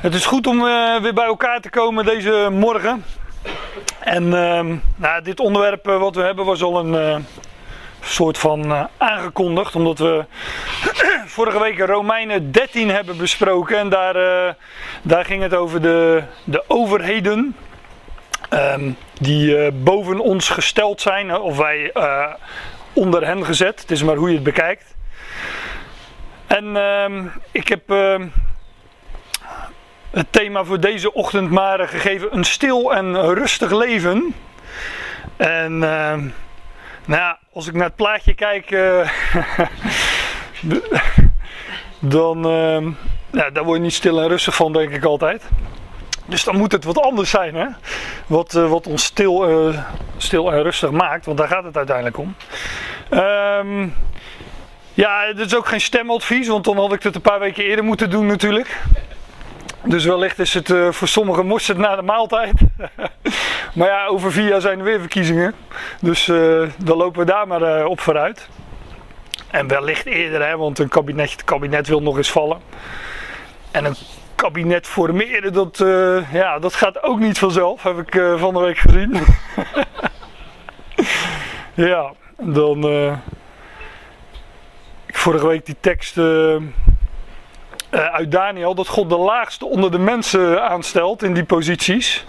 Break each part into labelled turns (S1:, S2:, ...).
S1: Het is goed om uh, weer bij elkaar te komen deze morgen. En uh, nou, dit onderwerp uh, wat we hebben was al een uh, soort van aangekondigd. Omdat we vorige week Romeinen 13 hebben besproken. En daar, daar ging het over de, de overheden. Um, die boven ons gesteld zijn. Of wij onder hen gezet. Het is maar hoe je het bekijkt. En ehm, ik heb het thema voor deze ochtend maar gegeven: een stil en rustig leven. En uh, nou ja, als ik naar het plaatje kijk, uh, dan ja, daar word je niet stil en rustig van, denk ik altijd. Dus dan moet het wat anders zijn, hè? Wat, wat ons stil, stil en rustig maakt, want daar gaat het uiteindelijk om. Um, ja, het is ook geen stemadvies, want dan had ik het een paar weken eerder moeten doen natuurlijk. Dus wellicht is het uh, voor sommigen mosterd na de maaltijd. maar ja, over vier jaar zijn er weer verkiezingen. Dus uh, dan lopen we daar maar uh, op vooruit. En wellicht eerder, hè, want een kabinet, het kabinet wil nog eens vallen. En een kabinet formeren, dat, ja, dat gaat ook niet vanzelf, heb ik van de week gezien. ja, dan. vorige week die tekst uit Daniel dat God de laagste onder de mensen aanstelt in die posities.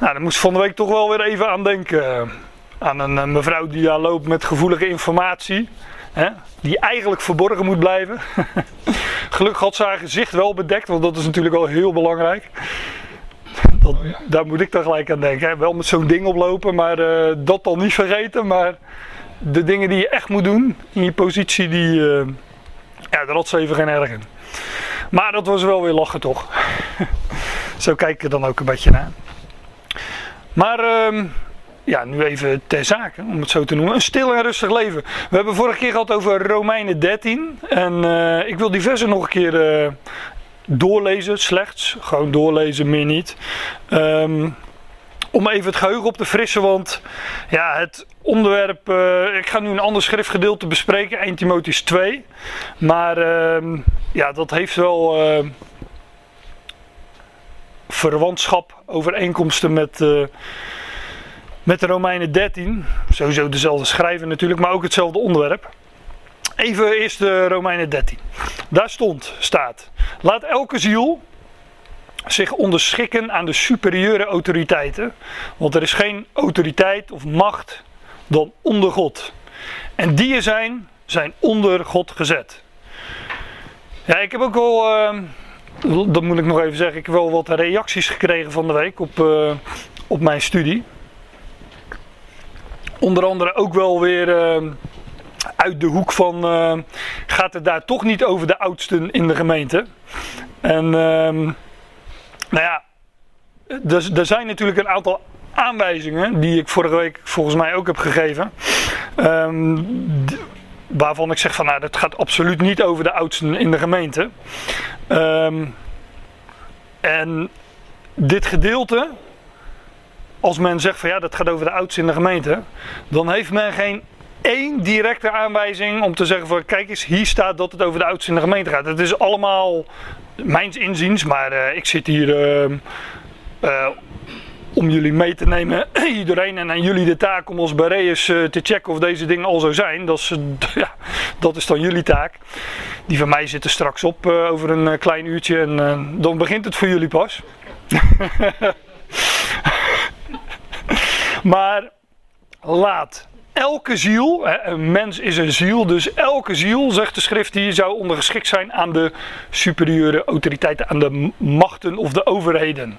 S1: Nou, daar moest van de week toch wel weer even aan denken. Aan een, mevrouw die daar loopt met gevoelige informatie. Hè, die eigenlijk verborgen moet blijven. Gelukkig had ze haar gezicht wel bedekt, want dat is natuurlijk wel heel belangrijk. Dat, daar moet ik dan gelijk aan denken. Hè. Wel met zo'n ding oplopen, maar uh, dat dan niet vergeten. Maar de dingen die je echt moet doen in je positie, die, uh, ja, daar had ze even geen erg in. Maar dat was wel weer lachen toch. Zo kijk ik er dan ook een beetje naar. Maar uh, ja, nu even ter zake, om het zo te noemen. Een stil en rustig leven. We hebben vorige keer gehad over Romeinen 13. En uh, ik wil die nog een keer uh, doorlezen, slechts. Gewoon doorlezen, meer niet. Um, om even het geheugen op te frissen, want ja, het onderwerp, uh, ik ga nu een ander schriftgedeelte bespreken, 1 Timotheus 2. Maar uh, ja, dat heeft wel uh, verwantschap, overeenkomsten met, uh, met de Romeinen 13. Sowieso dezelfde schrijver natuurlijk, maar ook hetzelfde onderwerp. Even eerst de Romeinen 13. Daar stond, staat, laat elke ziel zich onderschikken aan de superieure autoriteiten. Want er is geen autoriteit of macht dan onder God. En die er zijn, zijn onder God gezet. Ja, ik heb ook wel, uh, dat moet ik nog even zeggen, ik heb wel wat reacties gekregen van de week op, uh, op mijn studie. Onder andere ook wel weer uh, uit de hoek van, gaat het daar toch niet over de oudsten in de gemeente? En ehm, nou ja, er, er zijn natuurlijk een aantal aanwijzingen die ik vorige week volgens mij ook heb gegeven. Um, waarvan ik zeg van nou, dat gaat absoluut niet over de oudsten in de gemeente. Um, en dit gedeelte, als men zegt van ja, dat gaat over de oudsten in de gemeente, dan heeft men geen één directe aanwijzing om te zeggen van kijk eens, hier staat dat het over de oudsten in de gemeente gaat. Het is allemaal mijns inziens, maar uh, ik zit hier uh, uh, om jullie mee te nemen iedereen en aan jullie de taak om als Bereus te checken of deze dingen al zo zijn. Dat is, ja, dat is dan jullie taak. Die van mij zitten straks op over een klein uurtje en dan begint het voor jullie pas. maar laat elke ziel, een mens is een ziel, dus elke ziel, zegt de schrift, die zou ondergeschikt zijn aan de superieure autoriteiten, aan de machten of de overheden.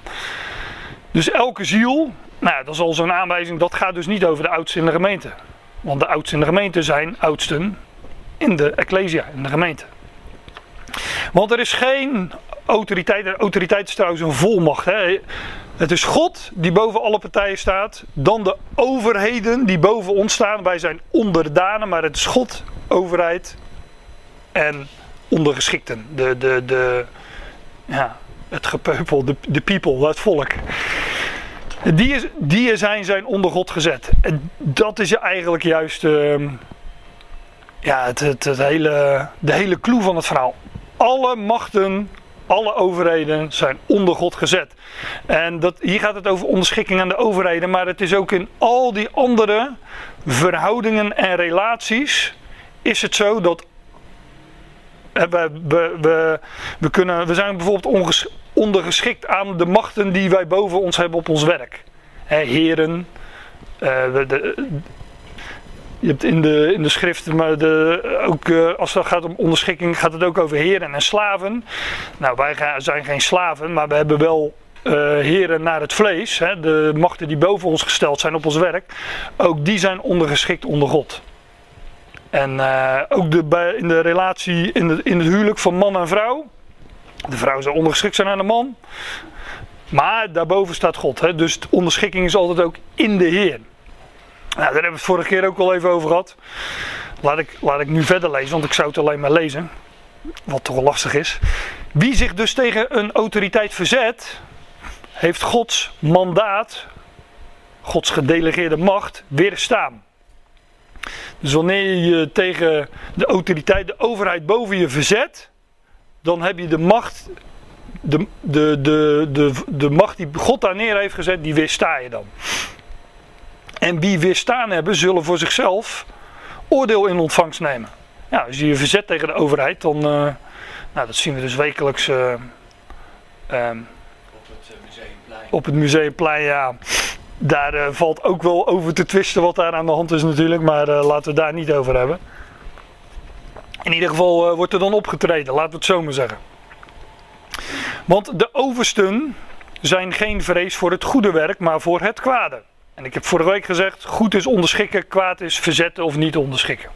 S1: Dus elke ziel, nou dat is al zo'n aanwijzing, dat gaat dus niet over de oudsten in de gemeente. Want de oudsten in de gemeente zijn oudsten in de ecclesia, in de gemeente. Want er is geen autoriteit, autoriteit is trouwens een volmacht. Hè. Het is God die boven alle partijen staat. Dan de overheden die boven ons staan. Wij zijn onderdanen, maar het is God, overheid en ondergeschikten. De, de, de, ja, het gepeupel, de, de people, het volk. Die, is, die zijn, zijn onder God gezet. En dat is eigenlijk juist uh, ja, het, het, het, hele, de hele clue van het verhaal. Alle machten Alle overheden zijn onder God gezet. En dat, hier gaat het over onderschikking aan de overheden, maar het is ook in al die andere verhoudingen en relaties is het zo dat we, we, we, we, kunnen, we zijn bijvoorbeeld ondergeschikt aan de machten die wij boven ons hebben op ons werk. heren, uh, de, je hebt in de, in de schriften, maar de, ook uh, als het gaat om onderschikking, gaat het ook over heren en slaven. Nou, wij zijn geen slaven, maar we hebben wel uh, heren naar het vlees. Hè, de machten die boven ons gesteld zijn op ons werk. Ook die zijn ondergeschikt onder God. En uh, ook de, in de relatie, in, in het huwelijk van man en vrouw. De vrouw zou ondergeschikt zijn aan de man. Maar daarboven staat God. Hè, dus de onderschikking is altijd ook in de Heer. Nou, daar hebben we het vorige keer ook al even over gehad. Laat ik, laat ik nu verder lezen, want ik zou het alleen maar lezen. Wat toch lastig is. Wie zich dus tegen een autoriteit verzet, heeft Gods mandaat, Gods gedelegeerde macht, weerstaan. Dus wanneer je je tegen de autoriteit, de overheid boven je verzet, dan heb je de macht, de, de, de, de, de macht die God daar neer heeft gezet, die weersta je dan. En wie weerstaan hebben, zullen voor zichzelf oordeel in ontvangst nemen. Ja, als je je verzet tegen de overheid, dan. Uh, nou, dat zien we dus wekelijks. Op het museumplein. Op het museumplein, ja. Daar uh, valt ook wel over te twisten wat daar aan de hand is, natuurlijk. Maar laten we het daar niet over hebben. In ieder geval wordt er dan opgetreden, laten we het zo maar zeggen. Want de oversten zijn geen vrees voor het goede werk, maar voor het kwade. En ik heb vorige week gezegd, goed is onderschikken, kwaad is verzetten of niet onderschikken.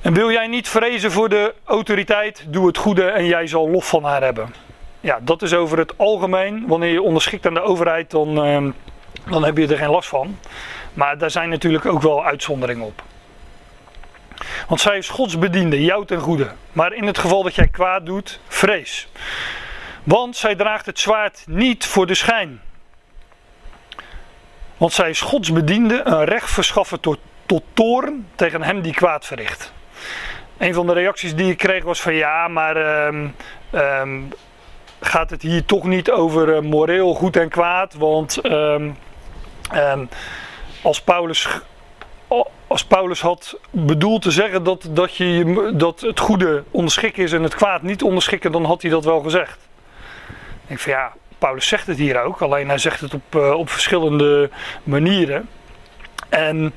S1: En wil jij niet vrezen voor de autoriteit, doe het goede en jij zal lof van haar hebben. Ja, dat is over het algemeen. Wanneer je onderschikt aan de overheid, dan, uh, dan heb je er geen last van. Maar daar zijn natuurlijk ook wel uitzonderingen op. Want zij is Gods bediende, jou ten goede. Maar in het geval dat jij kwaad doet, vrees. Want zij draagt het zwaard niet voor de schijn want zij is Gods bediende, een recht verschaffen tot, toren tegen hem die kwaad verricht. Een van de reacties die ik kreeg was van ja, maar um, um, gaat het hier toch niet over uh, moreel goed en kwaad? Want um, als, Paulus, als Paulus had bedoeld te zeggen dat, dat, je, dat het goede onderschikken is en het kwaad niet onderschikken, dan had hij dat wel gezegd. Ik denk van ja, Paulus zegt het hier ook, alleen hij zegt het op, uh, op verschillende manieren. En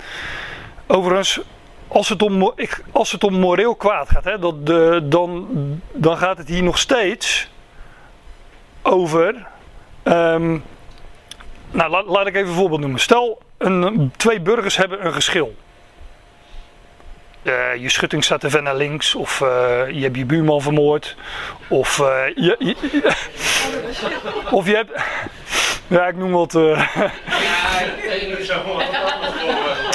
S1: overigens, als het om, als het om moreel kwaad gaat, hè, dat de, dan, dan gaat het hier nog steeds over. Um, nou, laat, laat ik even een voorbeeld noemen. Stel, een, twee burgers hebben een geschil. Uh, je schutting staat te ver naar links, of uh, je hebt je buurman vermoord, of je, je, of je hebt. Ja, ik noem wat.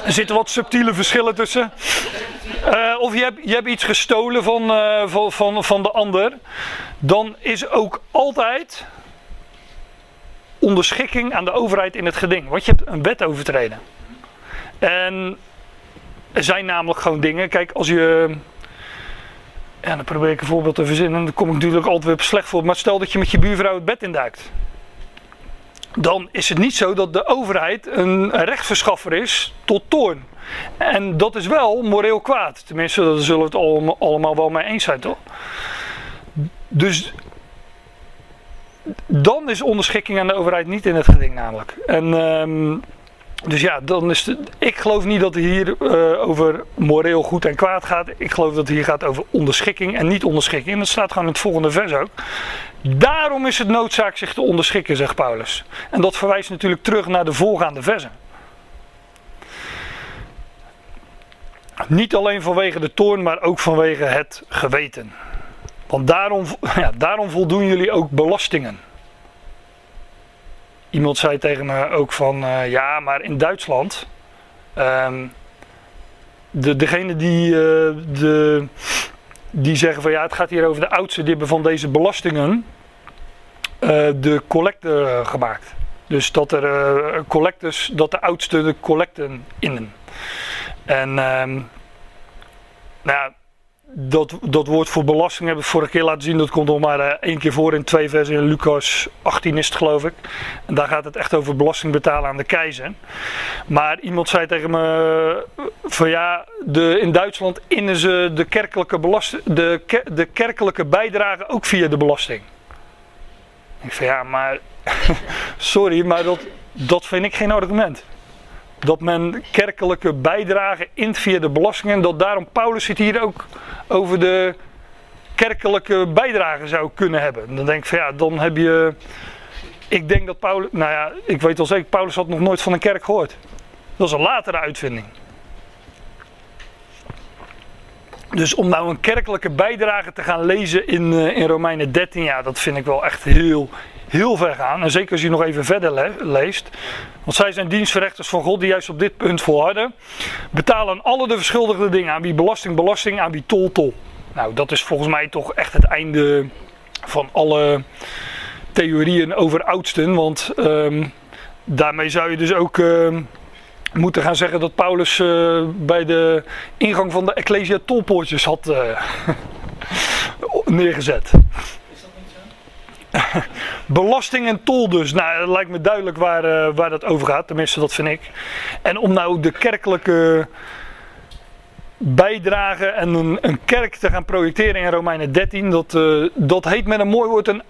S1: er zitten wat subtiele verschillen tussen. of je hebt, je hebt iets gestolen van, van, van, van de ander, dan is ook altijd onderschikking aan de overheid in het geding. Want je hebt een wet overtreden. En er zijn namelijk gewoon dingen. Kijk, als je. Ja, dan probeer ik een voorbeeld te verzinnen. Dan kom ik natuurlijk altijd weer op slecht voor. Maar stel dat je met je buurvrouw het bed induikt. Dan is het niet zo dat de overheid een rechtsverschaffer is tot toorn. En dat is wel moreel kwaad. Tenminste, daar zullen we het allemaal wel mee eens zijn, toch? Dus dan is onderschikking aan de overheid niet in het geding namelijk. En um, dus ja, dan is het, ik geloof niet dat het hier uh, over moreel goed en kwaad gaat. Ik geloof dat het hier gaat over onderschikking en niet onderschikking. En dat staat gewoon in het volgende vers ook. Daarom is het noodzaak zich te onderschikken, zegt Paulus. En dat verwijst natuurlijk terug naar de voorgaande versen. Niet alleen vanwege de toorn, maar ook vanwege het geweten. Want daarom, ja, daarom voldoen jullie ook belastingen. Iemand zei tegen me ook van uh, ja, maar in Duitsland. Um, de, degene die, uh, de, die zeggen van ja, het gaat hier over de oudste, die hebben van deze belastingen uh, de collecte gemaakt. Dus dat er collectors, dat de oudste de collecten innen. En um, nou dat, dat woord voor belasting hebben we vorige keer laten zien. Dat komt nog maar uh, één keer voor in twee versen. In Lucas 18 is het geloof ik. En daar gaat het echt over belasting betalen aan de keizer. Maar iemand zei tegen me van ja, de, in Duitsland innen ze de kerkelijke, belasting, de, de kerkelijke bijdrage ook via de belasting. Ik van ja, maar sorry, maar dat, dat vind ik geen argument dat men kerkelijke bijdrage int via de belastingen. Dat daarom Paulus het hier ook over de kerkelijke bijdrage zou kunnen hebben. Dan denk ik van ja, dan heb je. Ik denk dat Paulus. Nou ja, ik weet wel zeker, Paulus had nog nooit van een kerk gehoord. Dat is een latere uitvinding. Dus om nou een kerkelijke bijdrage te gaan lezen in, uh, in Romeinen 13, ja, dat vind ik wel echt heel, heel ver gaan. En zeker als je nog even verder leest. Want zij zijn dienstverrechters van God die juist op dit punt volharden. Betalen alle de verschuldigde dingen. Aan wie belasting, belasting. Aan wie tol, tol. Nou, dat is volgens mij toch echt het einde van alle theorieën over oudsten. Want um, daarmee zou je dus ook... Uh, moeten gaan zeggen dat Paulus uh, bij de ingang van de Ecclesia tolpoortjes had uh, neergezet. Belasting en tol dus. Nou, lijkt me duidelijk waar, uh, waar dat over gaat. Tenminste, dat vind ik. En om nou de kerkelijke bijdrage en een, een kerk te gaan projecteren in Romeinen 13, dat, uh, dat heet met een mooi woord een,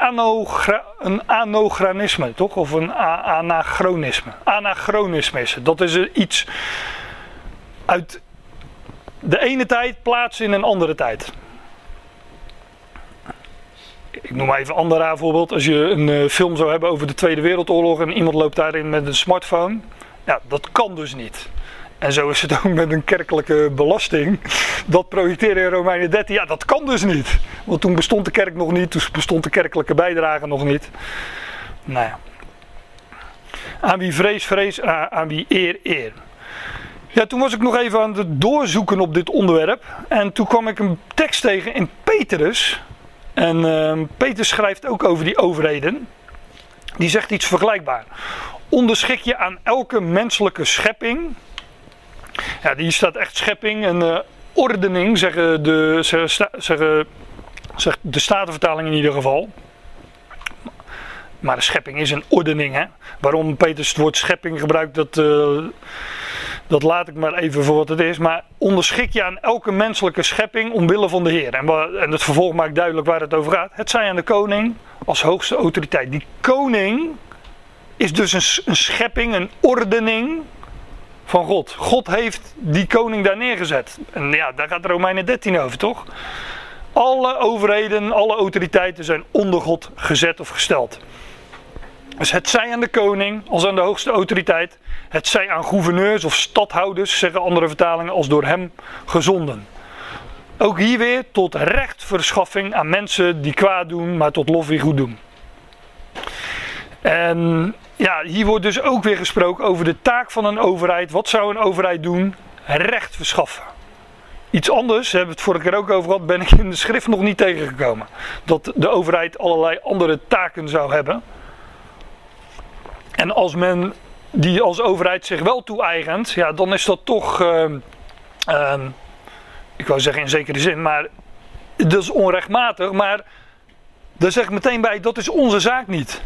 S1: een anogranisme, toch? Of een anachronisme. Anachronisme is. Dat is iets uit de ene tijd plaatsen in een andere tijd ik noem maar even een ander voorbeeld. Als je een uh, film zou hebben over de Tweede Wereldoorlog en iemand loopt daarin met een smartphone. Ja, dat kan dus niet. En zo is het ook met een kerkelijke belasting. Dat projecteren in Romeinen 13, ja, dat kan dus niet. Want toen bestond de kerk nog niet, toen bestond de kerkelijke bijdrage nog niet. Nou ja. Aan wie vrees, vrees, aan wie eer, eer. Ja, toen was ik nog even aan het doorzoeken op dit onderwerp. En toen kwam ik een tekst tegen in Petrus. En uh, Peter schrijft ook over die overheden. Die zegt iets vergelijkbaar. Onderschik je aan elke menselijke schepping. Ja, die staat echt schepping en uh, ordening, zeggen de, zeggen, zeggen, de Statenvertaling in ieder geval. Maar de schepping is een ordening. Hè? Waarom Peter het woord schepping gebruikt, dat, uh, dat laat ik maar even voor wat het is. Maar onderschik je aan elke menselijke schepping omwille van de Heer. En, en het vervolg maakt duidelijk waar het over gaat. Het zij aan de koning als hoogste autoriteit. Die koning is dus een, een schepping, een ordening van God. God heeft die koning daar neergezet. En ja, daar gaat Romeinen 13 over, toch? Alle overheden, alle autoriteiten zijn onder God gezet of gesteld. Dus het zij aan de koning als aan de hoogste autoriteit. Het zij aan gouverneurs of stadhouders, zeggen andere vertalingen, als door hem gezonden. Ook hier weer tot rechtverschaffing aan mensen die kwaad doen, maar tot lof wie goed doen. En ja, hier wordt dus ook weer gesproken over de taak van een overheid. Wat zou een overheid doen? Recht verschaffen. Iets anders, hebben we het vorige keer ook over gehad, ben ik in de schrift nog niet tegengekomen. Dat de overheid allerlei andere taken zou hebben. En als men die als overheid zich wel toe-eigent, ja, dan is dat toch, uh, uh, ik wou zeggen in zekere zin, maar dat is onrechtmatig. Maar daar zeg ik meteen bij, dat is onze zaak niet.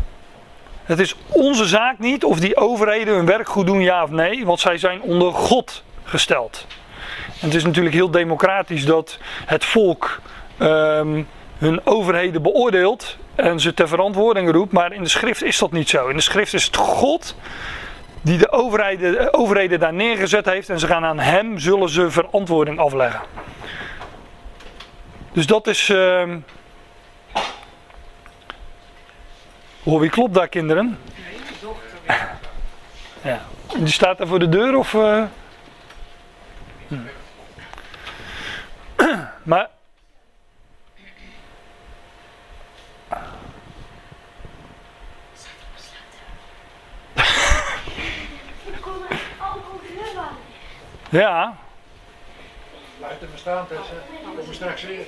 S1: Het is onze zaak niet of die overheden hun werk goed doen, ja of nee, want zij zijn onder God gesteld. En het is natuurlijk heel democratisch dat het volk um, hun overheden beoordeelt en ze ter verantwoording roept, maar in de schrift is dat niet zo. In de schrift is het God die de overheden, overheden daar neergezet heeft en ze gaan aan hem zullen ze verantwoording afleggen. Dus dat is. Uh... Hoor, wie klopt daar, kinderen? Ja. Die staat daar voor de deur of. Uh... Hm. Maar Ja.
S2: Blijf staan, Tessa. Kom je straks weer.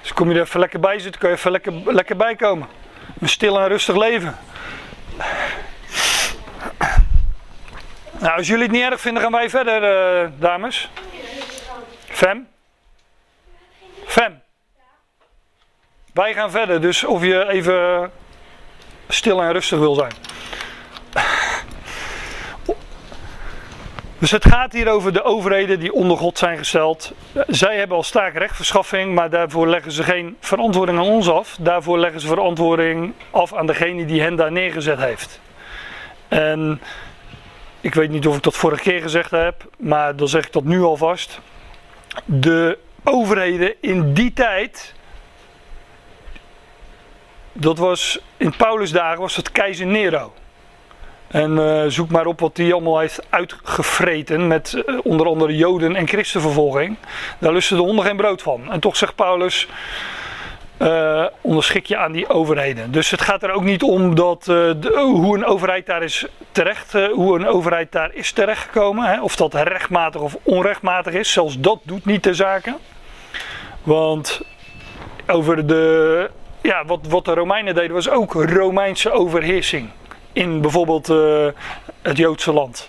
S1: Dus kom je er even lekker bij zitten, kun je even lekker, lekker bij komen. Een stil en rustig leven. Nou, als jullie het niet erg vinden, gaan wij verder, uh, dames. Fem? Fem. Wij gaan verder, dus of je even stil en rustig wil zijn. Dus het gaat hier over de overheden die onder God zijn gesteld. Zij hebben al sterke rechtverschaffing, maar daarvoor leggen ze geen verantwoording aan ons af. Daarvoor leggen ze verantwoording af aan degene die hen daar neergezet heeft. En ik weet niet of ik dat vorige keer gezegd heb, maar dan zeg ik dat nu alvast. De overheden in die tijd, dat was in Paulus' dagen, was het keizer Nero. En uh, zoek maar op wat hij allemaal heeft uitgevreten met uh, onder andere Joden en christenvervolging. Daar lusten de honden geen brood van. En toch zegt Paulus, uh, onderschik je aan die overheden. Dus het gaat er ook niet om dat, hoe een overheid daar is terecht, hoe een overheid daar is terechtgekomen. Hè, of dat rechtmatig of onrechtmatig is. Zelfs dat doet niet de zaken. Want over de, ja, wat, wat de Romeinen deden was ook Romeinse overheersing in bijvoorbeeld uh, het Joodse land.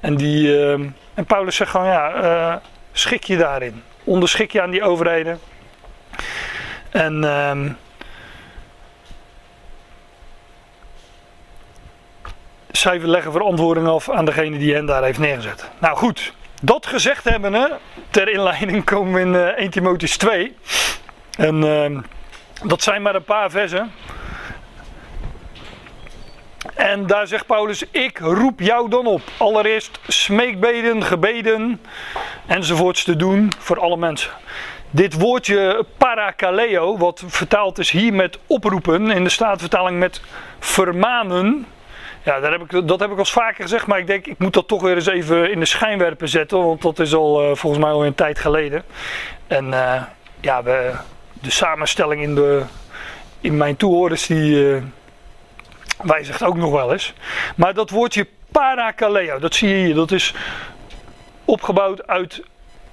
S1: En, die, uh, en Paulus zegt gewoon, ja, uh, schik je daarin. Onderschik je aan die overheden. En uh, zij leggen verantwoording af aan degene die hen daar heeft neergezet. Nou goed, dat gezegd hebbende, ter inleiding komen we in 1 Timotheus 2. En ehm, dat zijn maar een paar versen. En daar zegt Paulus: Ik roep jou dan op. Allereerst smeekbeden, gebeden enzovoorts te doen voor alle mensen. Dit woordje parakaleo, wat vertaald is hier met oproepen, in de staatvertaling met vermanen. Ja, daar heb ik, dat heb ik al vaker gezegd, maar ik denk ik moet dat toch weer eens even in de schijnwerper zetten, want dat is al uh, volgens mij al een tijd geleden. En uh, ja, we, de samenstelling in, de, in mijn toehoorders die. Uh, wijzigt ook nog wel eens. Maar dat woordje parakaleo, dat zie je hier, dat is opgebouwd uit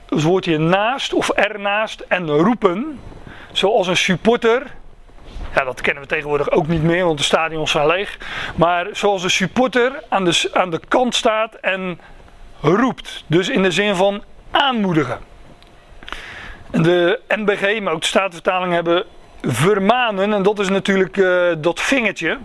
S1: het woordje naast of ernaast en roepen. Zoals een supporter. Ja, dat kennen we tegenwoordig ook niet meer, want de stadions zijn leeg. Maar zoals een supporter aan de, aan de kant staat en roept. Dus in de zin van aanmoedigen. De NBG, maar ook de Statenvertaling hebben vermanen. En dat is natuurlijk uh, dat vingertje.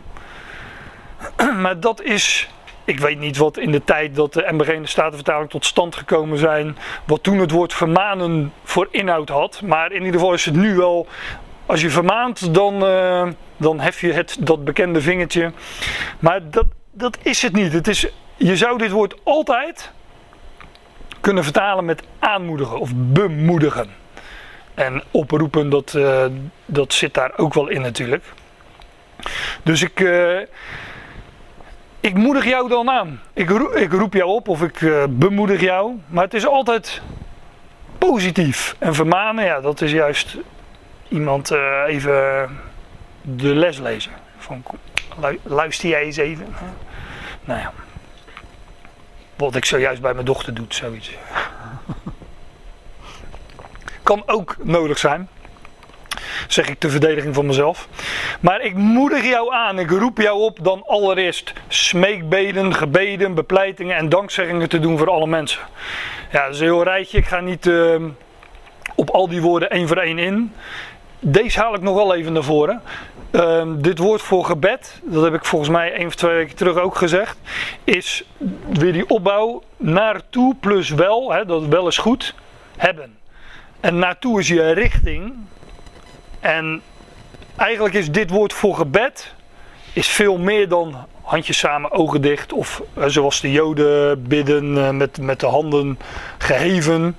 S1: maar dat is. Ik weet niet wat in de tijd dat de MBG Statenvertaling tot stand gekomen zijn. Wat toen het woord vermanen voor inhoud had. Maar in ieder geval is het nu wel. Als je vermaant, dan, uh, dan hef je het, dat bekende vingertje. Maar dat, dat is het niet. Het is, je zou dit woord altijd kunnen vertalen met aanmoedigen of bemoedigen. En oproepen, dat, uh, dat zit daar ook wel in natuurlijk. Dus ik. Uh, ik moedig jou dan aan. Ik roep, ik roep jou op of ik uh, bemoedig jou. Maar het is altijd positief. En vermanen, ja, dat is juist iemand uh, even de les lezen. Van, luister jij eens even. Nou ja. Wat ik zojuist bij mijn dochter doe, zoiets. kan ook nodig zijn. Zeg ik ter verdediging van mezelf. Maar ik moedig jou aan, ik roep jou op dan allereerst smeekbeden, gebeden, bepleitingen en dankzeggingen te doen voor alle mensen. Ja, dat is een heel rijtje. Ik ga niet uh, op al die woorden één voor één in. Deze haal ik nog wel even naar voren. Uh, dit woord voor gebed, dat heb ik volgens mij één of twee weken terug ook gezegd, is weer die opbouw naartoe plus wel, hè, dat wel is goed, hebben. En naartoe is je richting. En eigenlijk is dit woord voor gebed is veel meer dan handjes samen, ogen dicht. Of uh, zoals de Joden bidden uh, met, met de handen geheven.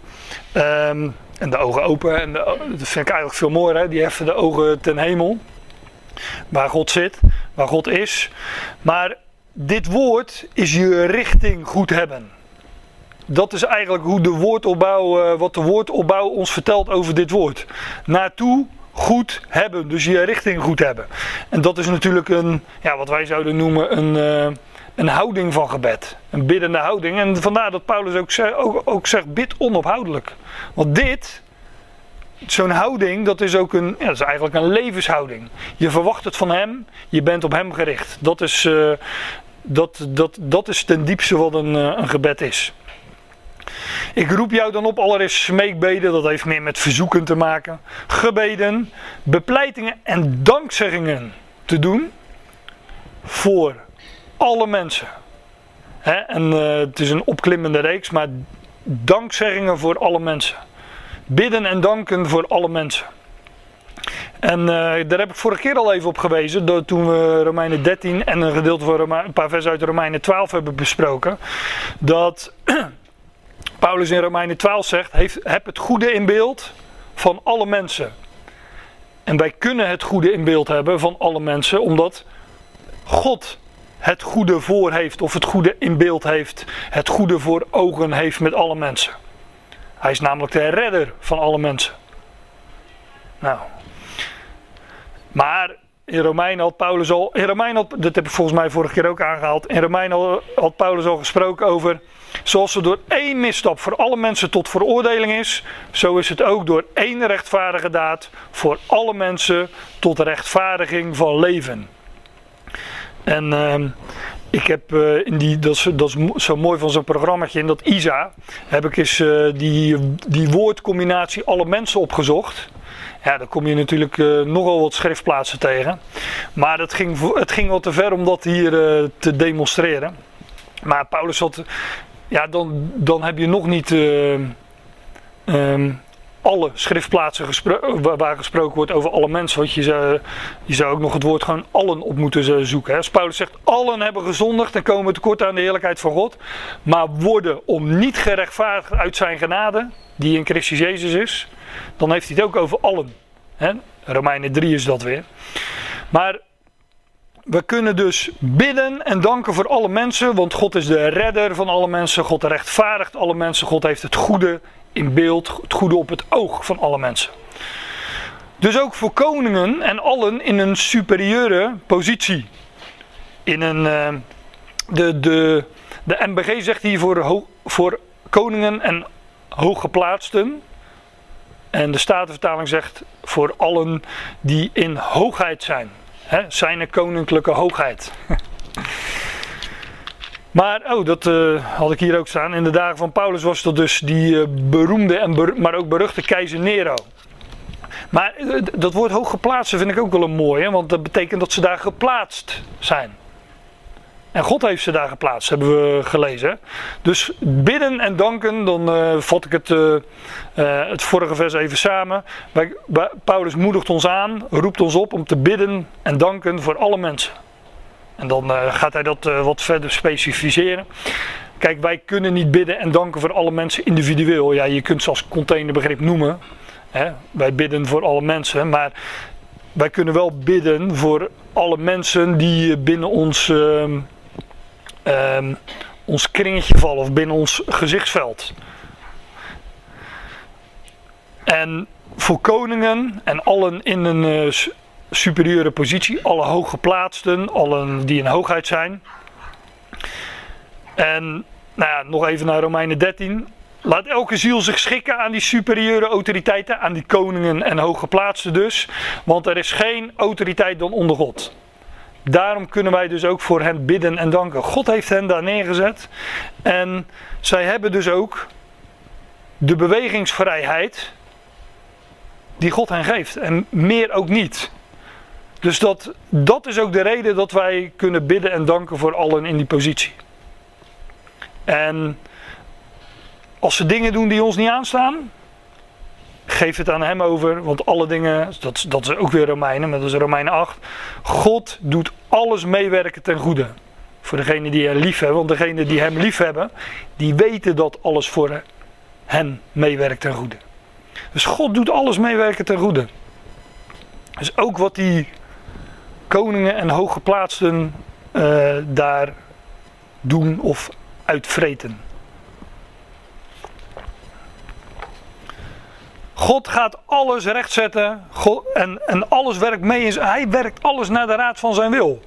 S1: Um, en de ogen open. En dat vind ik eigenlijk veel mooier. Hè? Die heffen de ogen ten hemel. Waar God zit, waar God is. Maar dit woord is je richting goed hebben. Dat is eigenlijk hoe de woordopbouw, uh, wat de woordopbouw ons vertelt over dit woord. Naartoe goed hebben, dus je richting goed hebben. En dat is natuurlijk een, ja, wat wij zouden noemen een, uh, een houding van gebed. Een biddende houding. En vandaar dat Paulus ook, zeg, ook, ook zegt, bid onophoudelijk. Want dit, zo'n houding, dat is ook een, ja, dat is eigenlijk een levenshouding. Je verwacht het van hem, je bent op hem gericht. Dat is, uh, dat, dat, dat is ten diepste wat een, uh, een gebed is. Ik roep jou dan op allereerst smeekbeden, dat heeft meer met verzoeken te maken. Gebeden, bepleitingen en dankzeggingen te doen voor alle mensen. En uh, het is een opklimmende reeks, maar dankzeggingen voor alle mensen. Bidden en danken voor alle mensen. En uh, daar heb ik vorige keer al even op gewezen, toen we Romeinen 13 en een gedeelte van een paar versen uit Romeinen 12 hebben besproken. Dat Paulus in Romeinen 12 zegt: heb het goede in beeld van alle mensen. En wij kunnen het goede in beeld hebben van alle mensen, omdat God het goede voor heeft, of het goede in beeld heeft, het goede voor ogen heeft met alle mensen. Hij is namelijk de redder van alle mensen. Nou. Maar in Romeinen had Paulus al. In Romeinen had, dat heb ik volgens mij vorige keer ook aangehaald. In Romeinen had Paulus al gesproken over. Zoals er door één misstap voor alle mensen tot veroordeling is. Zo is het ook door één rechtvaardige daad voor alle mensen tot rechtvaardiging van leven. En uh, ik heb uh, in die, dat is, dat is zo mooi van zo'n programmaatje in dat ISA, heb ik eens uh, die, die woordcombinatie alle mensen opgezocht. Ja, dan kom je natuurlijk uh, nogal wat schriftplaatsen tegen. Maar het ging, het ging wat te ver om dat hier te demonstreren. Maar Paulus had, ja, dan, dan heb je nog niet um, alle schriftplaatsen waar gesproken wordt over alle mensen. Want je zou, je zou ook nog het woord gewoon allen op moeten zoeken. Hè. Als Paulus zegt, allen hebben gezondigd en komen tekort aan de heerlijkheid van God. Maar worden om niet gerechtvaardigd uit zijn genade, die in Christus Jezus is. Dan heeft hij het ook over allen. Hè. Romeinen 3 is dat weer. Maar we kunnen dus bidden en danken voor alle mensen, want God is de redder van alle mensen. God rechtvaardigt alle mensen. God heeft het goede in beeld, het goede op het oog van alle mensen. Dus ook voor koningen en allen in een superieure positie. In een, uh, de, de, de MBG zegt hier voor, voor koningen en hooggeplaatsten. En de Statenvertaling zegt voor allen die in hoogheid zijn. Hè, zijn koninklijke hoogheid. Maar, oh, dat uh, had ik hier ook staan. In de dagen van Paulus was dat dus die uh, beroemde, en maar ook beruchte keizer Nero. Maar uh, dat woord hooggeplaatst vind ik ook wel een mooie, want dat betekent dat ze daar geplaatst zijn. En God heeft ze daar geplaatst, hebben we gelezen. Dus bidden en danken, dan vat ik het, het vorige vers even samen. Paulus moedigt ons aan, roept ons op om te bidden en danken voor alle mensen. En dan uh, gaat hij dat uh, wat verder specificeren. Kijk, wij kunnen niet bidden en danken voor alle mensen individueel. Ja, je kunt ze als containerbegrip noemen. Hè? Wij bidden voor alle mensen, maar wij kunnen wel bidden voor alle mensen die binnen ons, uh, ons kringetje vallen of binnen ons gezichtsveld. En voor koningen en allen in een uh, superieure positie, alle hooggeplaatsten, allen die in hoogheid zijn. En nou ja, nog even naar Romeinen 13. Laat elke ziel zich schikken aan die superieure autoriteiten, aan die koningen en hooggeplaatsten dus. Want er is geen autoriteit dan onder God. Daarom kunnen wij dus ook voor hen bidden en danken. God heeft hen daar neergezet. En zij hebben dus ook de bewegingsvrijheid die God hen geeft. En meer ook niet. Dus dat, dat is ook de reden dat wij kunnen bidden en danken voor allen in die positie. En als ze dingen doen die ons niet aanstaan, geef het aan hem over. Want alle dingen, dat, dat is ook weer Romeinen, maar dat is Romeinen 8. God doet alles meewerken ten goede. Voor degene die hem lief hebben. Want degene die hem lief hebben, die weten dat alles voor hen meewerkt ten goede. Dus God doet alles meewerken ten goede. Dus ook wat die koningen en hooggeplaatsten uh, daar doen of uitvreten. God gaat alles rechtzetten God, en, en alles werkt mee. Hij werkt alles naar de raad van zijn wil.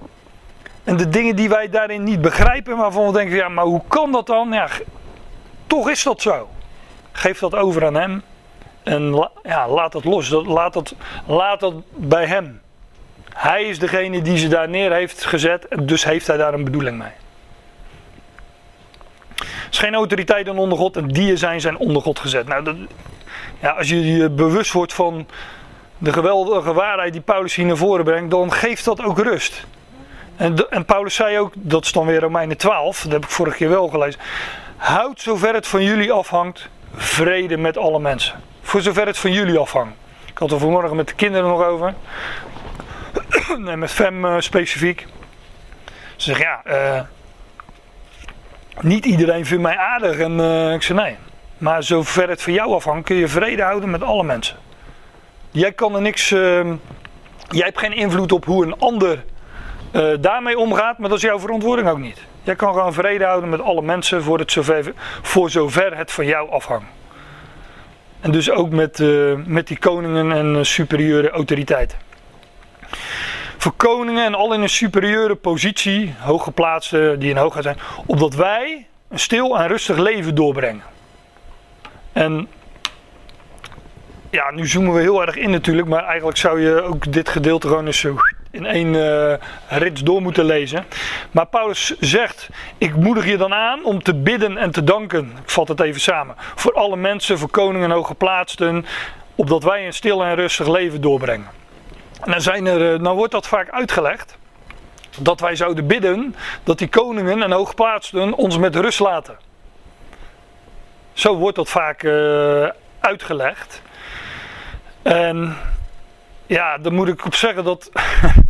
S1: En de dingen die wij daarin niet begrijpen, waarvan we denken, ja, maar hoe kan dat dan? Ja, toch is dat zo. Geef dat over aan hem. En ja, laat het los. Laat het, laat bij hem. Hij is degene die ze daar neer heeft gezet, dus heeft hij daar een bedoeling mee. is geen autoriteiten onder God en die er zijn, zijn onder God gezet. Nou, dat, ja, als je je bewust wordt van de geweldige waarheid die Paulus hier naar voren brengt, dan geeft dat ook rust. En, en Paulus zei ook, dat is dan weer Romeinen 12, dat heb ik vorige keer wel gelezen. Houd zover het van jullie afhangt, vrede met alle mensen. Voor zover het van jullie afhangt. Ik had er vanmorgen met de kinderen nog over. en met Fem eh, specifiek. Ze zeggen ja, eh, niet iedereen vindt mij aardig. En eh, ik zei nee. Maar zover het van jou afhangt, kun je vrede houden met alle mensen. Jij kan er niks. ehm, jij hebt geen invloed op hoe een ander eh, daarmee omgaat, maar dat is jouw verantwoording ook niet. Jij kan gewoon vrede houden met alle mensen voor, het zover, voor zover het van jou afhangt. En dus ook met, eh, met die koningen en eh, superieure autoriteiten. Voor koningen en al in een superieure positie, hooggeplaatsten die in hoogheid zijn, opdat wij een stil en rustig leven doorbrengen. En ja, nu zoomen we heel erg in natuurlijk, maar eigenlijk zou je ook dit gedeelte gewoon eens zo in één eh rits door moeten lezen. Maar Paulus zegt, ik moedig je dan aan om te bidden en te danken. Ik vat het even samen. Voor alle mensen, voor koningen en hooggeplaatsten, opdat wij een stil en rustig leven doorbrengen. En dan, zijn er, eh, dan wordt dat vaak uitgelegd, dat wij zouden bidden dat die koningen en hooggeplaatsten ons met rust laten. Zo wordt dat vaak eh, uitgelegd. En ja, dan moet ik op zeggen dat,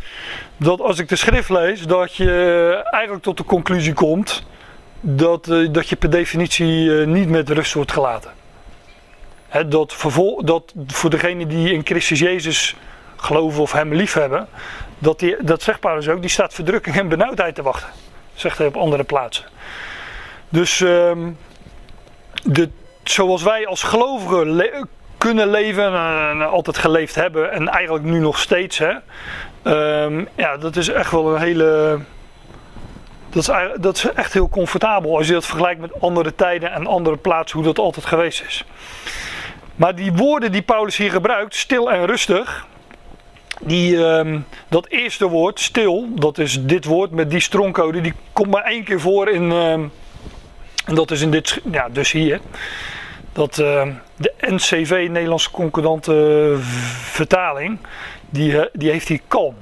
S1: dat als ik de schrift lees, dat je eigenlijk tot de conclusie komt dat, eh, dat je per definitie eh, niet met rust wordt gelaten. Hè, dat, vervol, dat voor degene die in Christus Jezus geloven of hem lief hebben, dat, die, dat zegt Paulus ook, die staat verdrukking en benauwdheid te wachten. Zegt hij op andere plaatsen. Dus ehm, de, zoals wij als gelovigen kunnen leven en altijd geleefd hebben en eigenlijk nu nog steeds, hè, ehm, ja, dat is echt wel een hele. Dat is, dat is echt heel comfortabel als je dat vergelijkt met andere tijden en andere plaatsen, hoe dat altijd geweest is. Maar die woorden die Paulus hier gebruikt, stil en rustig, die, ehm, dat eerste woord, stil, dat is dit woord met die stronkcode, die komt maar één keer voor in, ehm, en dat is in dit, ja, dus hier. Dat ehm, de NCV, Nederlandse Concordante vertaling, die, eh, die heeft hier kalm.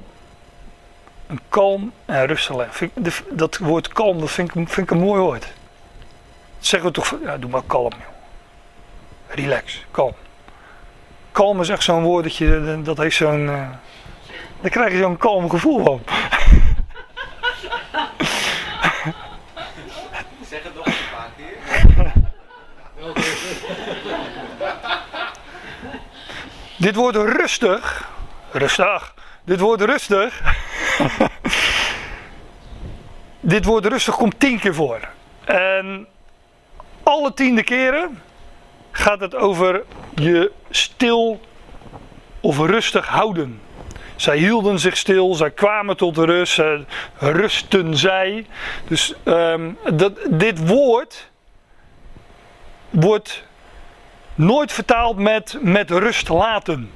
S1: Een kalm en rustig Dat woord kalm, dat vind ik, vind ik een mooi woord. Dat zeggen we toch, ja, doe maar kalm joh. Relax, kalm. Kalm is echt zo'n woord dat je, dat heeft zo'n, eh, daar krijg je zo'n kalm gevoel van.
S3: Zeg het nog eens een paar keer.
S1: Dit woord rustig, rustig, dit woord rustig, dit woord rustig komt tien keer voor. En alle tiende keren gaat het over je stil of rustig houden. Zij hielden zich stil, zij kwamen tot rust, rusten zij. Dus ehm, dat, dit woord wordt nooit vertaald met, met rust laten.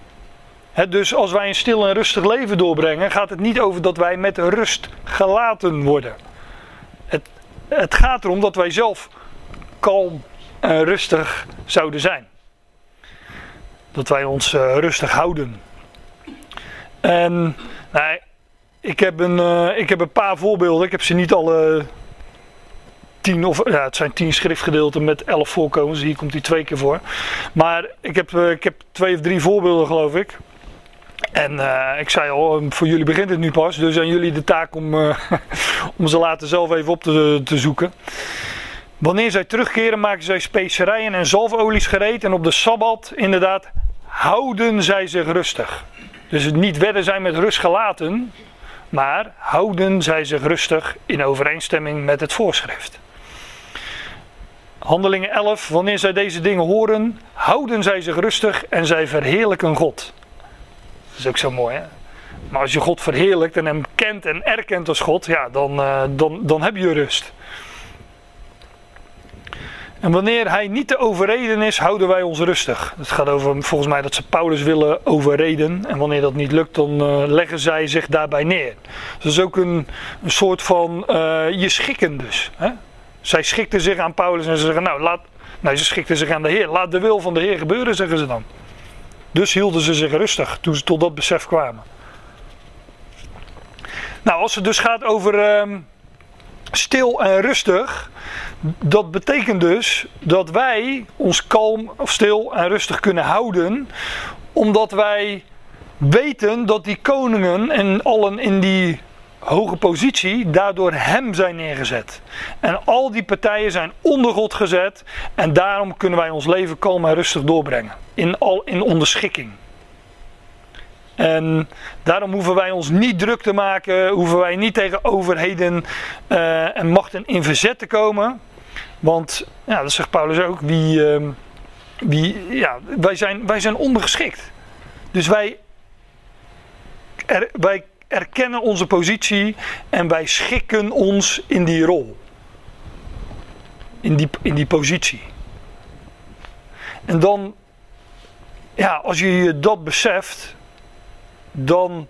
S1: Dus als wij een stil en rustig leven doorbrengen, gaat het niet over dat wij met rust gelaten worden. Het, het gaat erom dat wij zelf kalm en rustig zouden zijn. Dat wij ons eh, rustig houden. En nou, ik, heb een, eh, ik heb een paar voorbeelden. Ik heb ze niet alle tien of ja, het zijn tien schriftgedeelten met elf voorkomens. Hier komt die twee keer voor. Maar ik heb, eh, ik heb twee of drie voorbeelden, geloof ik. En eh, ik zei al, voor jullie begint het nu pas. Dus aan jullie de taak om, eh, om ze later zelf even op te, te zoeken. Wanneer zij terugkeren, maken zij specerijen en zalfolies gereed. En op de sabbat, inderdaad, houden zij zich rustig. Dus het niet werden zij met rust gelaten, maar houden zij zich rustig in overeenstemming met het voorschrift. Handelingen 11, wanneer zij deze dingen horen, houden zij zich rustig en zij verheerlijken God. Dat is ook zo mooi, hè? Maar als je God verheerlijkt en hem kent en erkent als God, ja, dan, eh, dan, dan heb je rust. En wanneer hij niet te overreden is, houden wij ons rustig. Het gaat over volgens mij dat ze Paulus willen overreden. En wanneer dat niet lukt, dan eh, leggen zij zich daarbij neer. Dat is ook een, een soort van eh, je schikken dus. Hè? Zij schikten zich aan Paulus en ze zeggen, nou, laat, nee, ze schikten zich aan de Heer. Laat de wil van de Heer gebeuren, zeggen ze dan. Dus hielden ze zich rustig toen ze tot dat besef kwamen. Nou, als het dus gaat over ehm, stil en rustig, dat betekent dus dat wij ons kalm of stil en rustig kunnen houden, omdat wij weten dat die koningen en allen in die hoge positie daardoor hem zijn neergezet. En al die partijen zijn onder God gezet en daarom kunnen wij ons leven kalm en rustig doorbrengen. In, al, in onderschikking. En daarom hoeven wij ons niet druk te maken, hoeven wij niet tegen overheden uh, en machten in verzet te komen. Want, ja, dat zegt Paulus ook, wie, uh, wie, ja, wij, zijn, wij zijn ondergeschikt. Dus wij, wij erkennen onze positie en wij schikken ons in die rol. In die, in die positie. En dan, ja, als je je dat beseft, dan,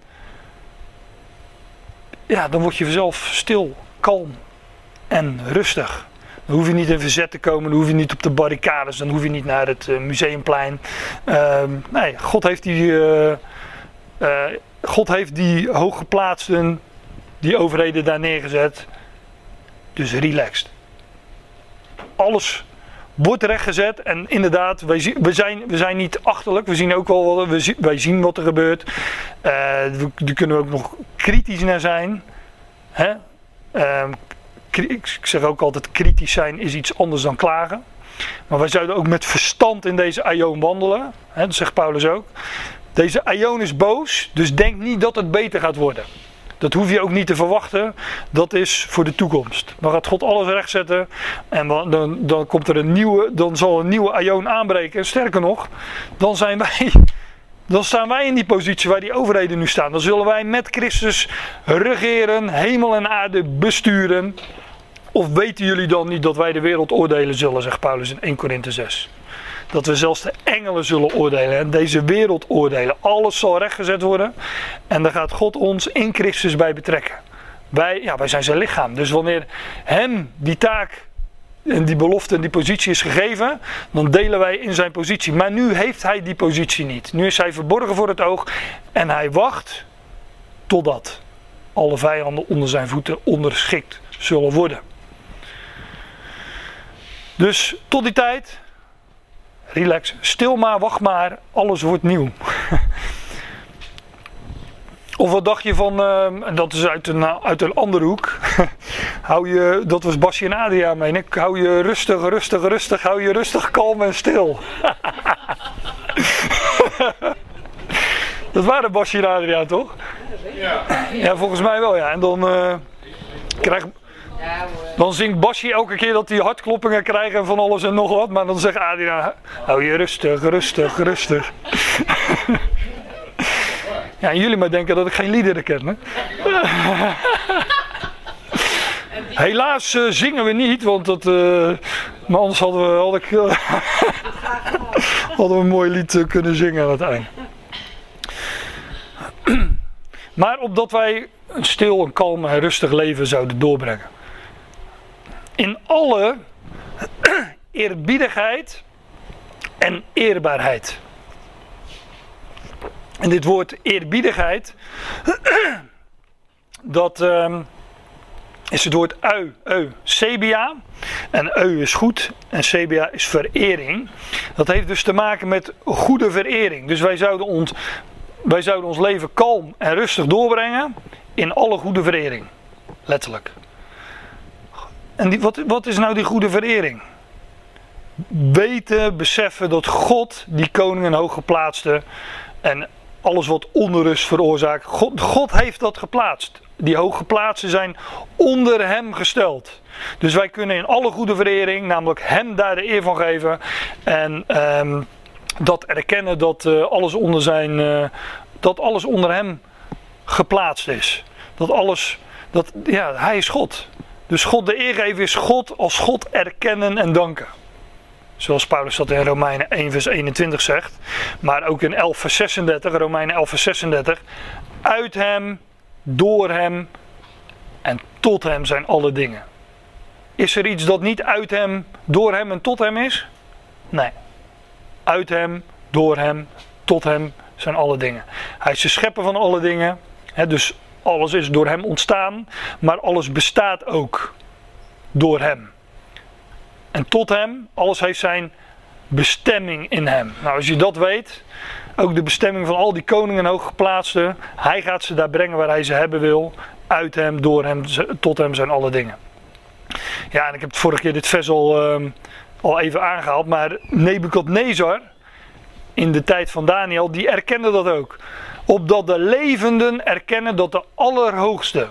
S1: ja, dan word je vanzelf stil, kalm en rustig. Dan hoef je niet in verzet te komen, dan hoef je niet op de barricades, dan hoef je niet naar het uh, museumplein. Uh, nee, God heeft die, uh, uh, God heeft die hooggeplaatsten, die overheden daar neergezet. Dus relaxed. Alles wordt rechtgezet en inderdaad, wij, we, zijn, we zijn niet achterlijk. We zien ook wel, we, wij zien wat er gebeurt. Uh, daar kunnen we ook nog kritisch naar zijn. Hè? Uh, ik zeg ook altijd, kritisch zijn is iets anders dan klagen. Maar wij zouden ook met verstand in deze aion wandelen. Hè, dat zegt Paulus ook. Deze aion is boos, dus denk niet dat het beter gaat worden. Dat hoef je ook niet te verwachten. Dat is voor de toekomst. Dan gaat God alles rechtzetten. En dan, dan, komt er een nieuwe, dan zal een nieuwe aion aanbreken. Sterker nog, dan zijn wij. Dan staan wij in die positie waar die overheden nu staan. Dan zullen wij met Christus regeren, hemel en aarde besturen. Of weten jullie dan niet dat wij de wereld oordelen zullen, zegt Paulus in 1 Korinthe 6. Dat we zelfs de engelen zullen oordelen en deze wereld oordelen. Alles zal rechtgezet worden en daar gaat God ons in Christus bij betrekken. Wij, ja, wij zijn zijn lichaam. Dus wanneer hem die taak en die belofte en die positie is gegeven, dan delen wij in zijn positie. Maar nu heeft hij die positie niet. Nu is hij verborgen voor het oog en hij wacht totdat alle vijanden onder zijn voeten onderschikt zullen worden. Dus tot die tijd, relax, stil maar, wacht maar, alles wordt nieuw. Of wat dacht je van, uh, en dat is uit een, uit een andere hoek. hou je, dat was Basje en Adria, meen ik. Hou je rustig, rustig, rustig. Hou je rustig, kalm en stil. dat waren Basje en Adria, toch? Ja. Ja, volgens mij wel, ja. En dan uh, krijg, dan zingt Basje elke keer dat hij hartkloppingen krijgt en van alles en nog wat. Maar dan zegt Adriaan, hou je rustig, rustig, rustig. ja, en jullie maar denken dat ik geen liederen ken, hè? Helaas uh, zingen we niet, want maar anders hadden we, had ik, hadden we een mooi lied kunnen zingen aan het eind. maar opdat wij een stil, een kalm en rustig leven zouden doorbrengen in alle eerbiedigheid en eerbaarheid. En dit woord eerbiedigheid, dat um, is het woord eu, eu, sebia. En eu is goed en sebia is verering. Dat heeft dus te maken met goede verering. Dus wij zouden ons, wij zouden ons leven kalm en rustig doorbrengen in alle goede verering. Letterlijk. En wat, wat is nou die goede verering? Weten, beseffen dat God die koning en hooggeplaatste en alles wat onrust veroorzaakt, God, God heeft dat geplaatst. Die hooggeplaatsten zijn onder hem gesteld. Dus wij kunnen in alle goede verering, namelijk hem daar de eer van geven. En um, dat erkennen dat uh, alles onder zijn, uh, dat alles onder hem geplaatst is. Dat alles, dat, ja, hij is God. Dus God de eer geven is God als God erkennen en danken. Zoals Paulus dat in Romeinen 1 vers 21 zegt. Maar ook in 11 vers 36, Romeinen 11 vers 36. Uit hem, door hem en tot hem zijn alle dingen. Is er iets dat niet uit hem, door hem en tot hem is? Nee. Uit hem, door hem, tot hem zijn alle dingen. Hij is de schepper van alle dingen. Dus alles is door hem ontstaan, maar alles bestaat ook door hem. En tot hem, alles heeft zijn bestemming in hem. Nou, als je dat weet, ook de bestemming van al die koningen en hooggeplaatsten, hij gaat ze daar brengen waar hij ze hebben wil. Uit hem, door hem, tot hem zijn alle dingen. Ja, en ik heb het vorige keer dit vers al, ehm, al even aangehaald, maar Nebukadnezar, in de tijd van Daniel, die erkende dat ook. Opdat de levenden erkennen dat de Allerhoogste